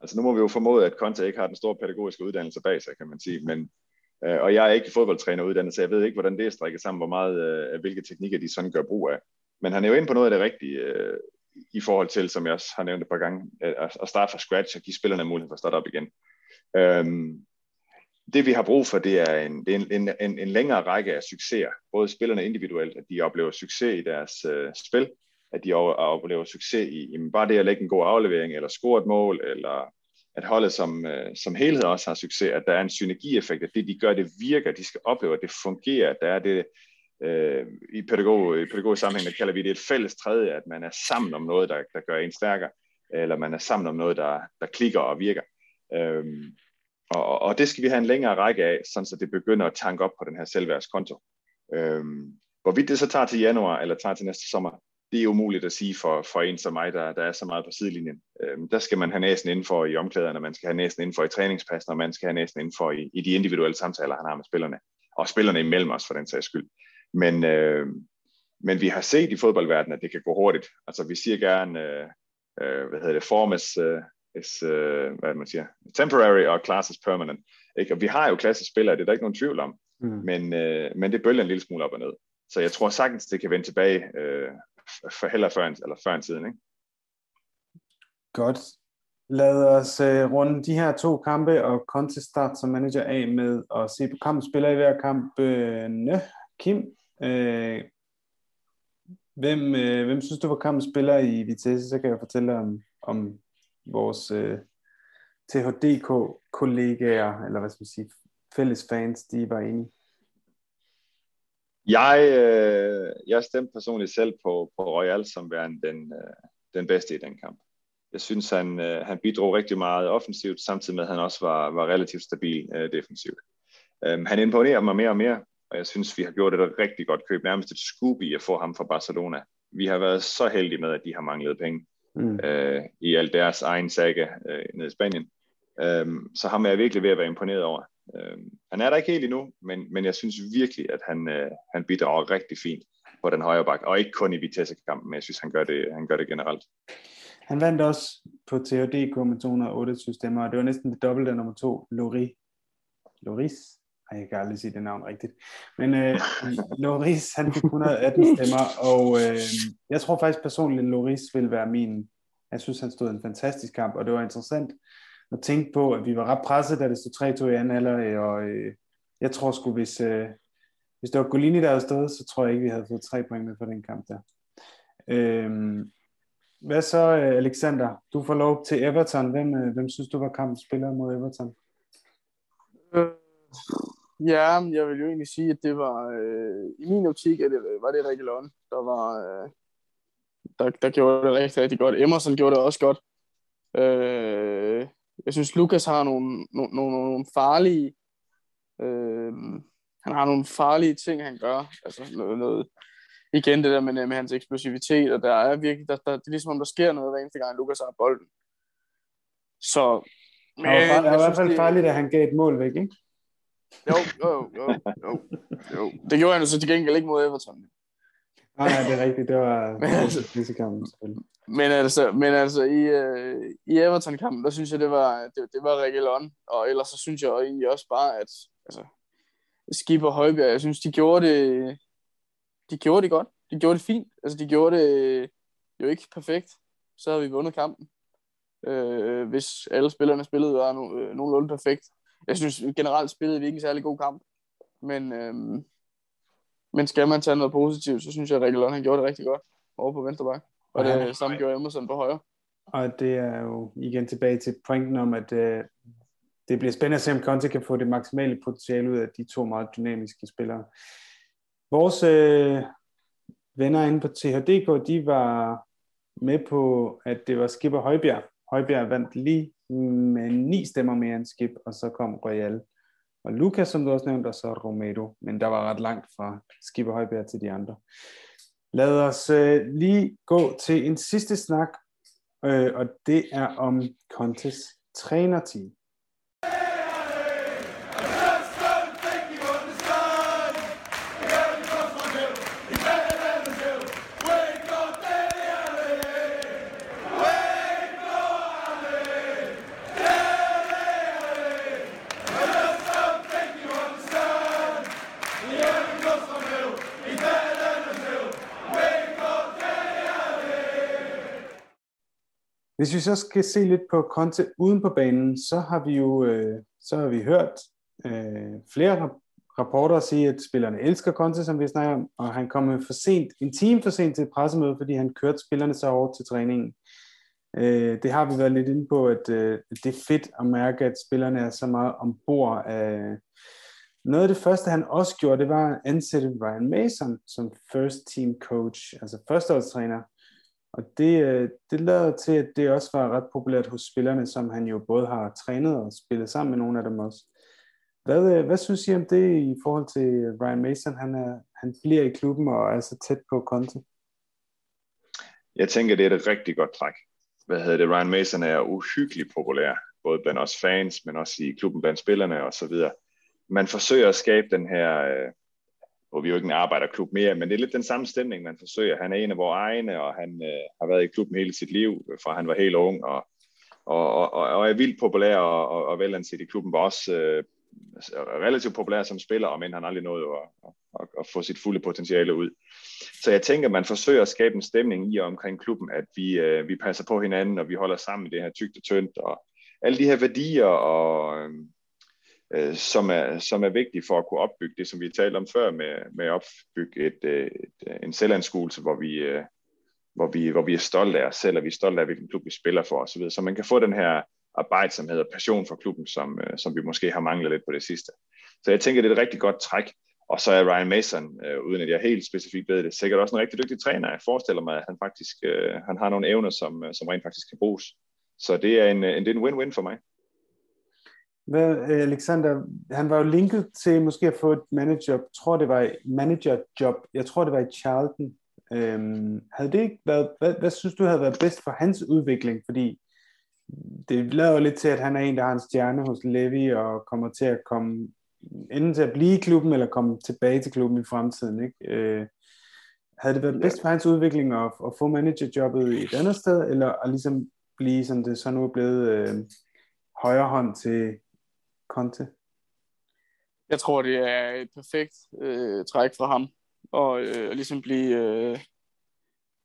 Altså nu må vi jo formode, at Conte ikke har den store pædagogiske uddannelse bag sig, kan man sige. Men, øh, og jeg er ikke fodboldtræner uddannet, så jeg ved ikke, hvordan det er strikket sammen, hvor meget, øh, hvilke teknikker de sådan gør brug af. Men han er jo inde på noget af det rigtige, øh, i forhold til, som jeg også har nævnt et par gange, at starte fra scratch og give spillerne mulighed for at starte op igen. Øhm, det vi har brug for, det er en, det er en, en, en længere række af succeser. Både spillerne individuelt, at de oplever succes i deres øh, spil, at de oplever succes i jamen bare det at lægge en god aflevering, eller score et mål, eller at holdet som, øh, som helhed også har succes, at der er en synergieffekt, at det de gør, det virker, de skal opleve, at det fungerer, der er det, øh, i, pædagog, i pædagogisk sammenhæng, der kalder vi det et fælles tredje, at man er sammen om noget, der, der gør en stærkere, eller man er sammen om noget, der, der klikker og virker. Øh, og, og det skal vi have en længere række af, sådan så det begynder at tanke op på den her selvværdskonto. Øhm, hvorvidt det så tager til januar eller tager til næste sommer, det er umuligt at sige for, for en som mig, der, der er så meget på sidelinjen. Øhm, der skal man have næsen indenfor i omklæderne, man skal have næsen indenfor i træningspas, og man skal have næsen indenfor i, i de individuelle samtaler, han har med spillerne. Og spillerne imellem os, for den sags skyld. Men, øh, men vi har set i fodboldverdenen, at det kan gå hurtigt. Altså vi siger gerne, øh, øh, hvad hedder det, formes, øh, is uh, hvad man siger, temporary og class is permanent. Ikke? Og vi har jo klassespillere, det er der ikke nogen tvivl om. Mm. Men, øh, men det bølger en lille smule op og ned. Så jeg tror sagtens, det kan vende tilbage øh, for heller før en, eller før en tiden. Ikke? Godt. Lad os øh, runde de her to kampe og Conte start som manager af med at se på kampen spiller i hver kamp. Øh, Kim, øh, hvem, øh, hvem synes du var kampen spiller i Vitesse? Så kan jeg fortælle om, om vores øh, THDK-kollegaer, eller hvad skal man sige, fælles fans, de var enige. Jeg, øh, jeg stemte personligt selv på, på Royal som værende den, øh, den bedste i den kamp. Jeg synes, han, øh, han bidrog rigtig meget offensivt, samtidig med, at han også var, var relativt stabil øh, defensivt. Øh, han imponerer mig mere og mere, og jeg synes, vi har gjort et rigtig godt køb, nærmest et scoop i at få ham fra Barcelona. Vi har været så heldige med, at de har manglet penge mm. øh, i alt deres egen saga øh, nede i Spanien. Um, så ham er jeg virkelig ved at være imponeret over. Øh, han er der ikke helt endnu, men, men jeg synes virkelig, at han, øh, han bidrager rigtig fint på den højre bak, og ikke kun i Vitesse-kampen, men jeg synes, han gør det, han gør det generelt. Han vandt også på THDK med 228 stemmer, og det var næsten det dobbelte af nummer to, Lori. Loris? Ej, jeg kan aldrig sige det navn rigtigt. Men øh, Loris, han fik 118 stemmer, og øh, jeg tror faktisk personligt, at Loris vil være min... Jeg synes, han stod en fantastisk kamp, og det var interessant at tænke på, at vi var ret presset, da det stod 3-2 i anden halvleg, og øh, jeg tror sgu, hvis, øh, hvis det var Golini, der havde stået, så tror jeg ikke, vi havde fået tre point med for den kamp der. Øh, hvad så, øh, Alexander? Du får lov til Everton. Hvem, øh, hvem synes du var kampens spiller mod Everton? Ja, jeg vil jo egentlig sige, at det var, øh, i min optik, at det, var det Reguilon, der var, øh, der, der gjorde det rigtig, rigtig godt. Emerson gjorde det også godt. Øh, jeg synes, Lukas har nogle, nogle, nogle, nogle farlige... Øh, han har nogle farlige ting, han gør. Altså noget, noget igen det der med, med hans eksplosivitet, og der er virkelig, der, der, det er ligesom om, der sker noget hver eneste gang, Lukas har bolden. Så... Men, det var, det var i hvert fald farligt, at han gav et mål væk, ikke? Jo, jo, jo, jo, jo. Det gjorde han jo så til gengæld ikke mod Everton. Nej, nej, det er rigtigt. Det var, det var disse kampen, selvfølgelig. Men altså, men altså i, uh, i Everton-kampen, der synes jeg, det var, det, det var Reguilon. Og ellers så synes jeg egentlig også bare, at altså, Skib og Højbjerg, jeg synes, de gjorde det, de gjorde det godt. De gjorde det fint. Altså, de gjorde det jo ikke perfekt. Så havde vi vundet kampen. Uh, hvis alle spillerne spillede var no, uh, nogenlunde perfekt. Jeg synes generelt spillede vi ikke en særlig god kamp. Men, uh, men skal man tage noget positivt, så synes jeg, at Reguilon han gjorde det rigtig godt over på venstre bak. Og det ja. samme gjorde Emerson på højre. Og det er jo igen tilbage til pointen om, at øh, det bliver spændende at se, om Conte kan få det maksimale potentiale ud af de to meget dynamiske spillere. Vores øh, venner inde på THDK, de var med på, at det var Skipper Højbjerg. Højbjerg vandt lige med ni stemmer mere end Skip, og så kom Royal og Lukas, som du også nævnte, og så Romero. Men der var ret langt fra Skipper Højbjerg til de andre. Lad os øh, lige gå til en sidste snak, øh, og det er om Contes trænerteam. Hvis vi så skal se lidt på Conte uden på banen, så har vi jo øh, så har vi hørt øh, flere rapporter sige, at spillerne elsker Conte, som vi snakker om, og han kom for sent, en time for sent til et pressemøde, fordi han kørte spillerne så over til træningen. Øh, det har vi været lidt inde på, at øh, det er fedt at mærke, at spillerne er så meget ombord af, noget af det første, han også gjorde, det var at ansætte Ryan Mason som first team coach, altså førsteårstræner, og det, øh, det lader til, at det også var ret populært hos spillerne, som han jo både har trænet og spillet sammen med nogle af dem også. Hvad, øh, hvad synes I om det i forhold til Ryan Mason? Han, er, han bliver i klubben og er så tæt på Conte. Jeg tænker, det er et rigtig godt træk. Hvad hedder det? Ryan Mason er uhyggeligt populær, både blandt os fans, men også i klubben blandt spillerne og så videre. Man forsøger at skabe den her, øh, og vi jo ikke en arbejderklub mere, men det er lidt den samme stemning, man forsøger. Han er en af vores egne, og han øh, har været i klubben hele sit liv, fra han var helt ung, og, og, og, og er vildt populær og, og, og velanset i klubben, var også øh, relativt populær som spiller, men han aldrig nået at, at, at få sit fulde potentiale ud. Så jeg tænker, man forsøger at skabe en stemning i og omkring klubben, at vi, øh, vi passer på hinanden, og vi holder sammen i det her tygt og tyndt, og alle de her værdier, og, øh, øh, som, er, som er vigtig for at kunne opbygge det, som vi talte om før, med, med at opbygge et, øh, et, øh, en selvanskuelse, hvor vi, øh, hvor, vi, hvor vi er stolte af os selv, og vi er stolte af, hvilken klub vi spiller for osv. Så man kan få den her arbejdsomhed og passion for klubben, som, øh, som vi måske har manglet lidt på det sidste. Så jeg tænker, det er et rigtig godt træk. Og så er Ryan Mason, øh, uden at jeg helt specifikt ved det, sikkert også en rigtig dygtig træner. Jeg forestiller mig, at han faktisk øh, han har nogle evner, som, øh, som rent faktisk kan bruges. Så det er en, en, det er en win-win for mig. Hvad, Alexander, han var jo linket til måske at få et managerjob. Jeg tror, det var et managerjob. Jeg tror, det var i Charlton. Øhm, havde det ikke været, hvad, hvad synes du havde været bedst for hans udvikling? Fordi det lader jo lidt til, at han er en, der har en stjerne hos Levi og kommer til at komme enten til at blive i klubben, eller komme tilbage til klubben i fremtiden. Ikke? Øh, havde det været bedst for hans udvikling at, at få managerjobbet i et andet sted, eller at ligesom blive, som det så nu er blevet, øh, højre hånd til Conte? Jeg tror, det er et perfekt øh, træk fra ham, og øh, ligesom blive, øh,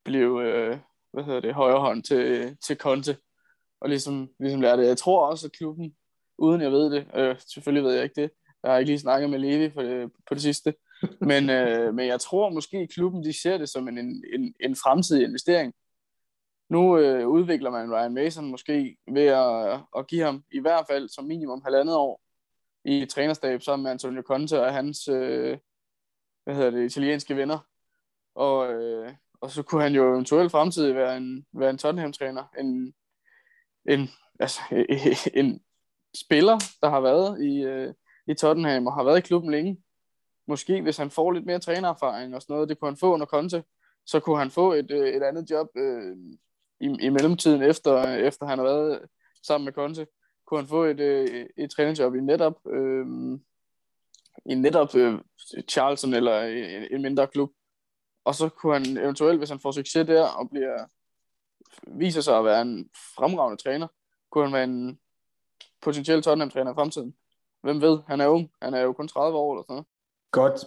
blive øh, hvad hedder det, højre hånd til, til Conte og ligesom, ligesom lære det. Jeg tror også, at klubben, uden jeg ved det, øh, selvfølgelig ved jeg ikke det, jeg har ikke lige snakket med Levi på det, på det sidste, men, øh, men jeg tror måske, at klubben de ser det som en, en, en fremtidig investering. Nu øh, udvikler man Ryan Mason måske ved at, at give ham i hvert fald som minimum halvandet år i trænerstab sammen med Antonio Conte og hans øh, hvad hedder det, italienske venner. Og, øh, og så kunne han jo eventuelt fremtidig være en, være en Tottenham-træner, en, en, altså, en spiller, der har været i, øh, i Tottenham og har været i klubben længe. Måske hvis han får lidt mere trænererfaring og sådan noget, det kunne han få under Conte, så kunne han få et, øh, et andet job øh, i, i mellemtiden, efter, efter han har været sammen med Conte, kunne han få et, øh, et, et trænerjob i netop, øh, i netop øh, Charlton eller en, en mindre klub. Og så kunne han eventuelt, hvis han får succes der og bliver viser sig at være en fremragende træner, kunne han være en potentiel Tottenham-træner i fremtiden. Hvem ved? Han er ung. Han er jo kun 30 år eller sådan noget. Godt.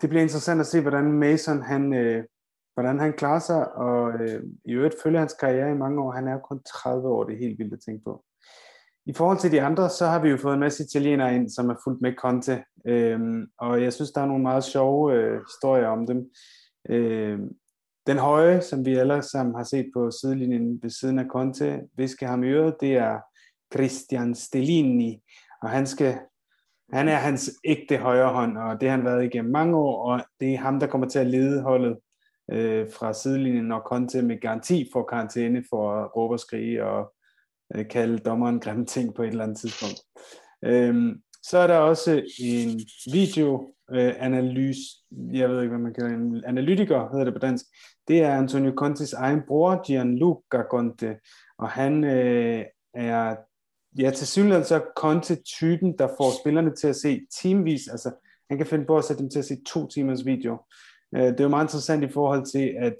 Det bliver interessant at se, hvordan Mason han, øh, hvordan han klarer sig, og øh, i øvrigt følger hans karriere i mange år. Han er kun 30 år, det er helt vildt at tænke på. I forhold til de andre, så har vi jo fået en masse italienere ind, som er fuldt med Conte, øh, og jeg synes, der er nogle meget sjove øh, historier om dem. Øh, den høje, som vi alle sammen har set på sidelinjen ved siden af Conte, viske ham i øret, det er Christian Stellini, og han skal han er hans ægte højre hånd, og det har han været igennem mange år, og det er ham, der kommer til at lede holdet øh, fra sidelinjen, når Conte med garanti får karantæne for at råbe og skrige og øh, kalde dommeren grimme ting på et eller andet tidspunkt. Øh, så er der også en video øh, analyse, jeg ved ikke, hvad man kalder en analytiker, hedder det på dansk. Det er Antonio Contes egen bror, Gianluca Conte, og han øh, er ja, til synligheden så Conte-typen, der får spillerne til at se teamvis, altså han kan finde på at sætte dem til at se to timers video. Øh, det er jo meget interessant i forhold til, at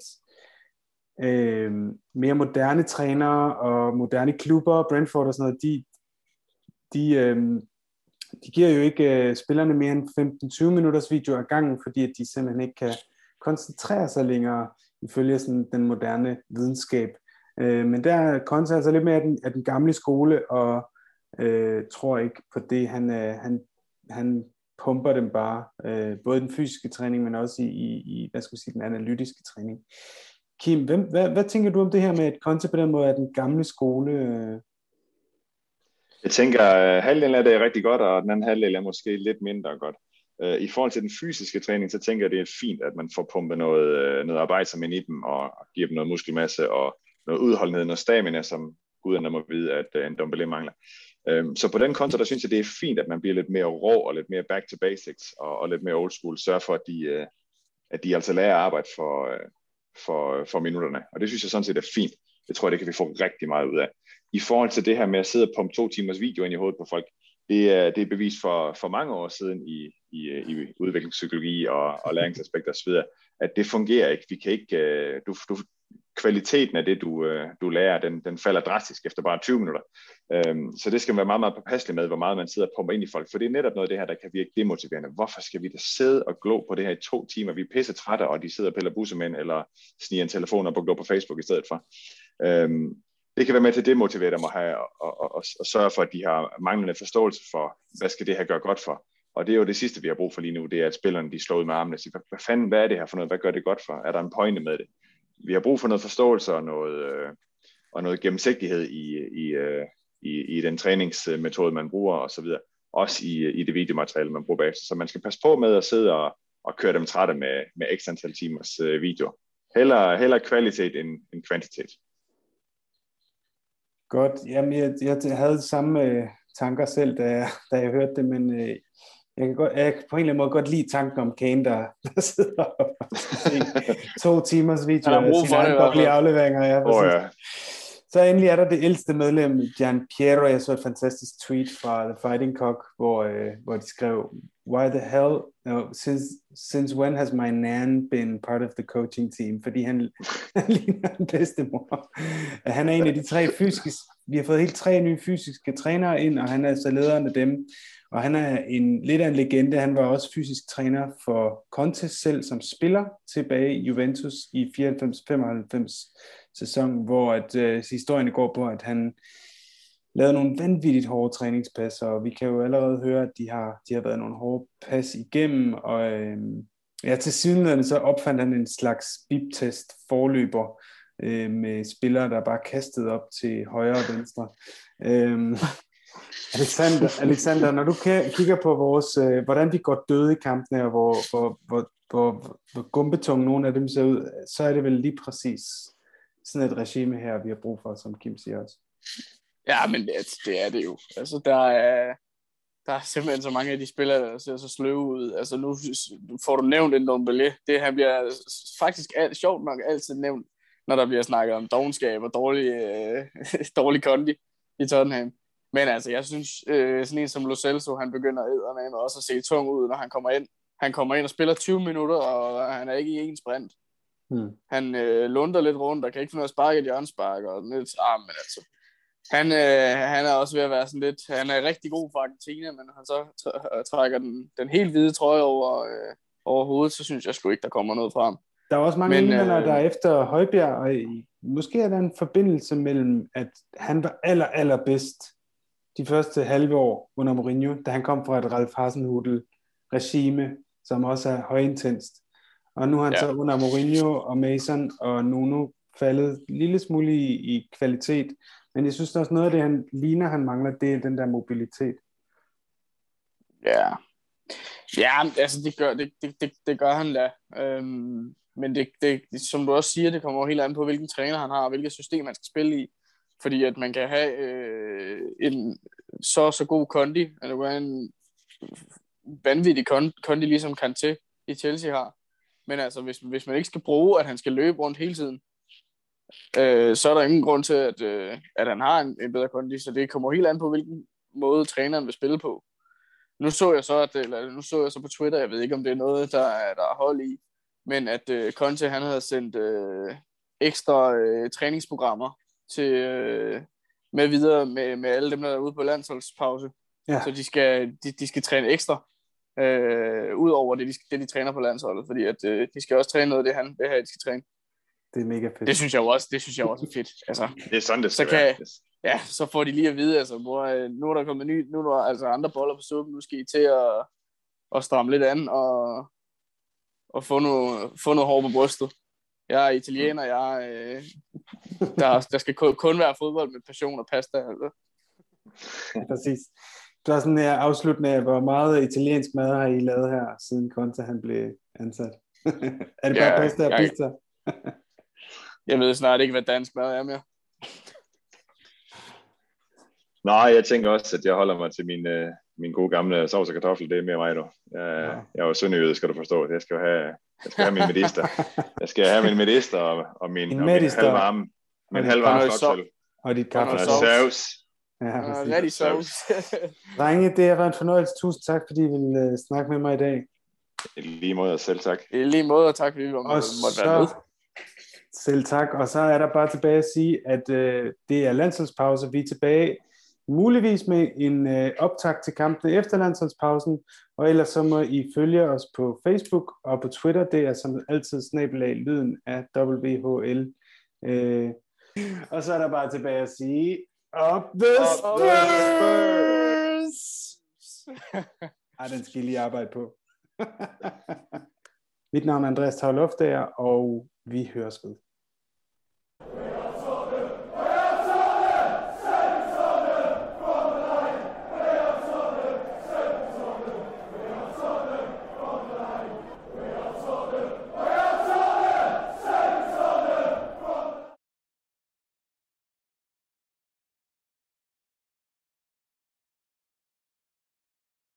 øh, mere moderne trænere og moderne klubber, Brentford og sådan noget, de, de, øh, de giver jo ikke øh, spillerne mere end 15-20 minutters video ad gangen, fordi at de simpelthen ikke kan koncentrere sig længere ifølge sådan den moderne videnskab. Øh, men der er Conte altså lidt mere af den, af den gamle skole, og øh, tror ikke på det. Han, øh, han, han pumper dem bare, øh, både den fysiske træning, men også i, i, i hvad skal sige, den analytiske træning. Kim, hvem, hvad, hvad tænker du om det her med, at Conte på den måde er den gamle skole? Øh? Jeg tænker, at halvdelen af det er rigtig godt, og den anden halvdel er måske lidt mindre godt. Øh, I forhold til den fysiske træning, så tænker jeg, det er fint, at man får pumpet noget, øh, noget arbejde ind i dem, og, giver dem noget muskelmasse, og noget udholdenhed, noget stamina, som guderne må vide, at en dumbbell mangler. Øhm, så på den konto, der synes jeg, det er fint, at man bliver lidt mere rå og lidt mere back to basics og, og lidt mere old school. Sørg for, at de, øh, at de altså lærer at arbejde for, øh, for, øh, for minutterne. Og det synes jeg sådan set er fint. Det tror jeg, det kan vi få rigtig meget ud af. I forhold til det her med at sidde og pumpe to timers video ind i hovedet på folk, det er, det er bevis for, for mange år siden i, i, i udviklingspsykologi og, og læringsaspekter osv., at det fungerer ikke. Vi kan ikke øh, du, du, kvaliteten af det, du, øh, du lærer, den, den falder drastisk efter bare 20 minutter. Øhm, så det skal man være meget, meget påpasselig med, hvor meget man sidder og pumper ind i folk, for det er netop noget af det her, der kan virke demotiverende. Hvorfor skal vi da sidde og glo på det her i to timer? Vi er pisse trætte, og de sidder og piller bussemænd, eller sniger en telefon op og går på Facebook i stedet for. Øhm, det kan være med til at demotivere dem og, have, og, og, og, og sørge for, at de har manglende forståelse for, hvad skal det her gøre godt for. Og det er jo det sidste, vi har brug for lige nu, det er, at spillerne de slår ud med armene og siger, hvad, hvad fanden, hvad er det her for noget? Hvad gør det godt for? Er der en pointe med det? Vi har brug for noget forståelse og noget, øh, og noget gennemsigtighed i, i, øh, i, i den træningsmetode, man bruger og så videre. Også i, i det videomateriale, man bruger bagefter. Så man skal passe på med at sidde og, og køre dem trætte med, med ekstra antal timers øh, video. Heller, heller kvalitet end, end kvantitet. Godt. Jamen, jeg, jeg havde samme øh, tanker selv, da jeg, da jeg hørte det, men øh, jeg kan, godt, jeg kan på en eller anden måde godt lide tanken om Kane, der, der sidder og to timers video af sine egne afleveringer. Ja, oh, ja. Så endelig er der det ældste medlem, Gian Piero. Jeg så et fantastisk tweet fra The Fighting Cock, hvor, øh, hvor de skrev, Why the hell, no, since, since when has my nan been part of the coaching team? Fordi han, han ligner den bedste mor. Han er en af de tre fysiske, vi har fået helt tre nye fysiske trænere ind, og han er så lederen af dem. Og han er en, lidt af en legende. Han var også fysisk træner for Conte selv som spiller tilbage i Juventus i 94-95 sæson, hvor at, øh, historien går på, at han lavede nogle vanvittigt hårde træningspas, og vi kan jo allerede høre, at de har, de har været nogle hårde pas igennem, og øh, ja, til synligheden så opfandt han en slags bip-test forløber øh, med spillere, der bare kastede op til højre og venstre. Øh, Alexander, Alexander, når du kigger på vores, øh, hvordan vi går døde i kampene, og hvor, hvor, hvor, hvor, hvor gumbetung nogle af dem ser ud, så er det vel lige præcis sådan et regime her, vi har brug for, som Kim siger også. Ja, men det, det er det jo. Altså, der er, der er simpelthen så mange af de spillere, der ser så sløve ud. Altså, nu får du nævnt en Dombele. Det her bliver faktisk alt, sjovt nok altid nævnt, når der bliver snakket om dogenskab og dårlig, øh, dårlig kondi i Tottenham. Men altså, jeg synes, øh, sådan en som Lo Celso, han begynder at også at se tung ud, når han kommer ind. Han kommer ind og spiller 20 minutter, og han er ikke i en sprint. Hmm. Han øh, lunder lidt rundt, og kan ikke finde noget at sparke et hjørnspark, og lidt, ah, men altså, han, øh, han er også ved at være sådan lidt, han er rigtig god for Argentina, men han så trækker den, den helt hvide trøje over, øh, over hovedet, så synes jeg sgu ikke, der kommer noget fra ham. Der er også mange indlændere, øh, der er efter Højbjerg, og måske er der en forbindelse mellem, at han var aller, allerbedst de første halve år under Mourinho, da han kom fra et Ralf Hasenhudel regime, som også er højintenst. Og nu har han ja. så under Mourinho og Mason og Nuno faldet en lille smule i, i kvalitet. Men jeg synes også noget af det, han ligner, han mangler, det er den der mobilitet. Ja, ja altså det gør, det, det, det, det gør han da. Øhm, men det, det, som du også siger, det kommer helt an på, hvilken træner han har, og hvilket system han skal spille i. Fordi at man kan have øh, en så så god kondi, eller altså en vanvittig kondi, ligesom Kanté i Chelsea har. Men altså, hvis, hvis man ikke skal bruge, at han skal løbe rundt hele tiden, øh, så er der ingen grund til, at, øh, at han har en, en bedre kondi. Så det kommer helt an på, hvilken måde træneren vil spille på. Nu så jeg så, at, eller, nu så jeg så på Twitter, jeg ved ikke, om det er noget, der er, der er hold i, men at øh, Conte, han havde sendt øh, ekstra øh, træningsprogrammer til, øh, med videre med, med alle dem, der er ude på landsholdspause. Ja. Så de skal, de, de skal træne ekstra, øh, ud over det de, det, de træner på landsholdet, fordi at, øh, de skal også træne noget af det, han det her, de skal træne. Det er mega fedt. Det synes jeg også, det synes jeg også er fedt. Altså, det er sådan, det skal så kan, være. Ja, så får de lige at vide, altså, hvor, øh, nu er der kommet ny, nu er der altså andre boller på suppen, nu skal I til at, at stramme lidt an og, og få, noget, få noget hår på brystet. Jeg er italiener, jeg øh, der, der skal kun være fodbold med passion og pasta. Altså. Præcis. der er sådan her afslutning af, hvor meget italiensk mad har I lavet her, siden Conte han blev ansat? er det bare ja, pasta og jeg, pizza? jeg ved snart ikke, hvad dansk mad er mere. Nej, jeg tænker også, at jeg holder mig til min, øh, min gode gamle sovs og kartoffel. Det er mere mig, du. Jeg, ja. jeg er jo sønderjyde, skal du forstå. Jeg skal have, jeg skal have min medister. Jeg skal have min medister og, og min, en og min halvvarme, min halvvarme stokshøl. Og dit kaffe. Og sauce. Ja, rigtig sauce. Drenge, det har været en fornøjelse. Tusind tak, fordi I ville uh, snakke med mig i dag. I lige måde, og selv tak. I lige måde, og tak fordi vi måtte så, være med. Selv tak, og så er der bare tilbage at sige, at uh, det er landsholdspause. Vi er tilbage muligvis med en uh, optag til kampene efter landsholdspausen, og ellers så må I følge os på Facebook og på Twitter. Det er som altid snabelag lyden af WHL. Uh, og så er der bare tilbage at sige, Up the Up Spurs! Ej, den skal I lige arbejde på. Mit navn er Andreas Tavloftager, og vi høres ved.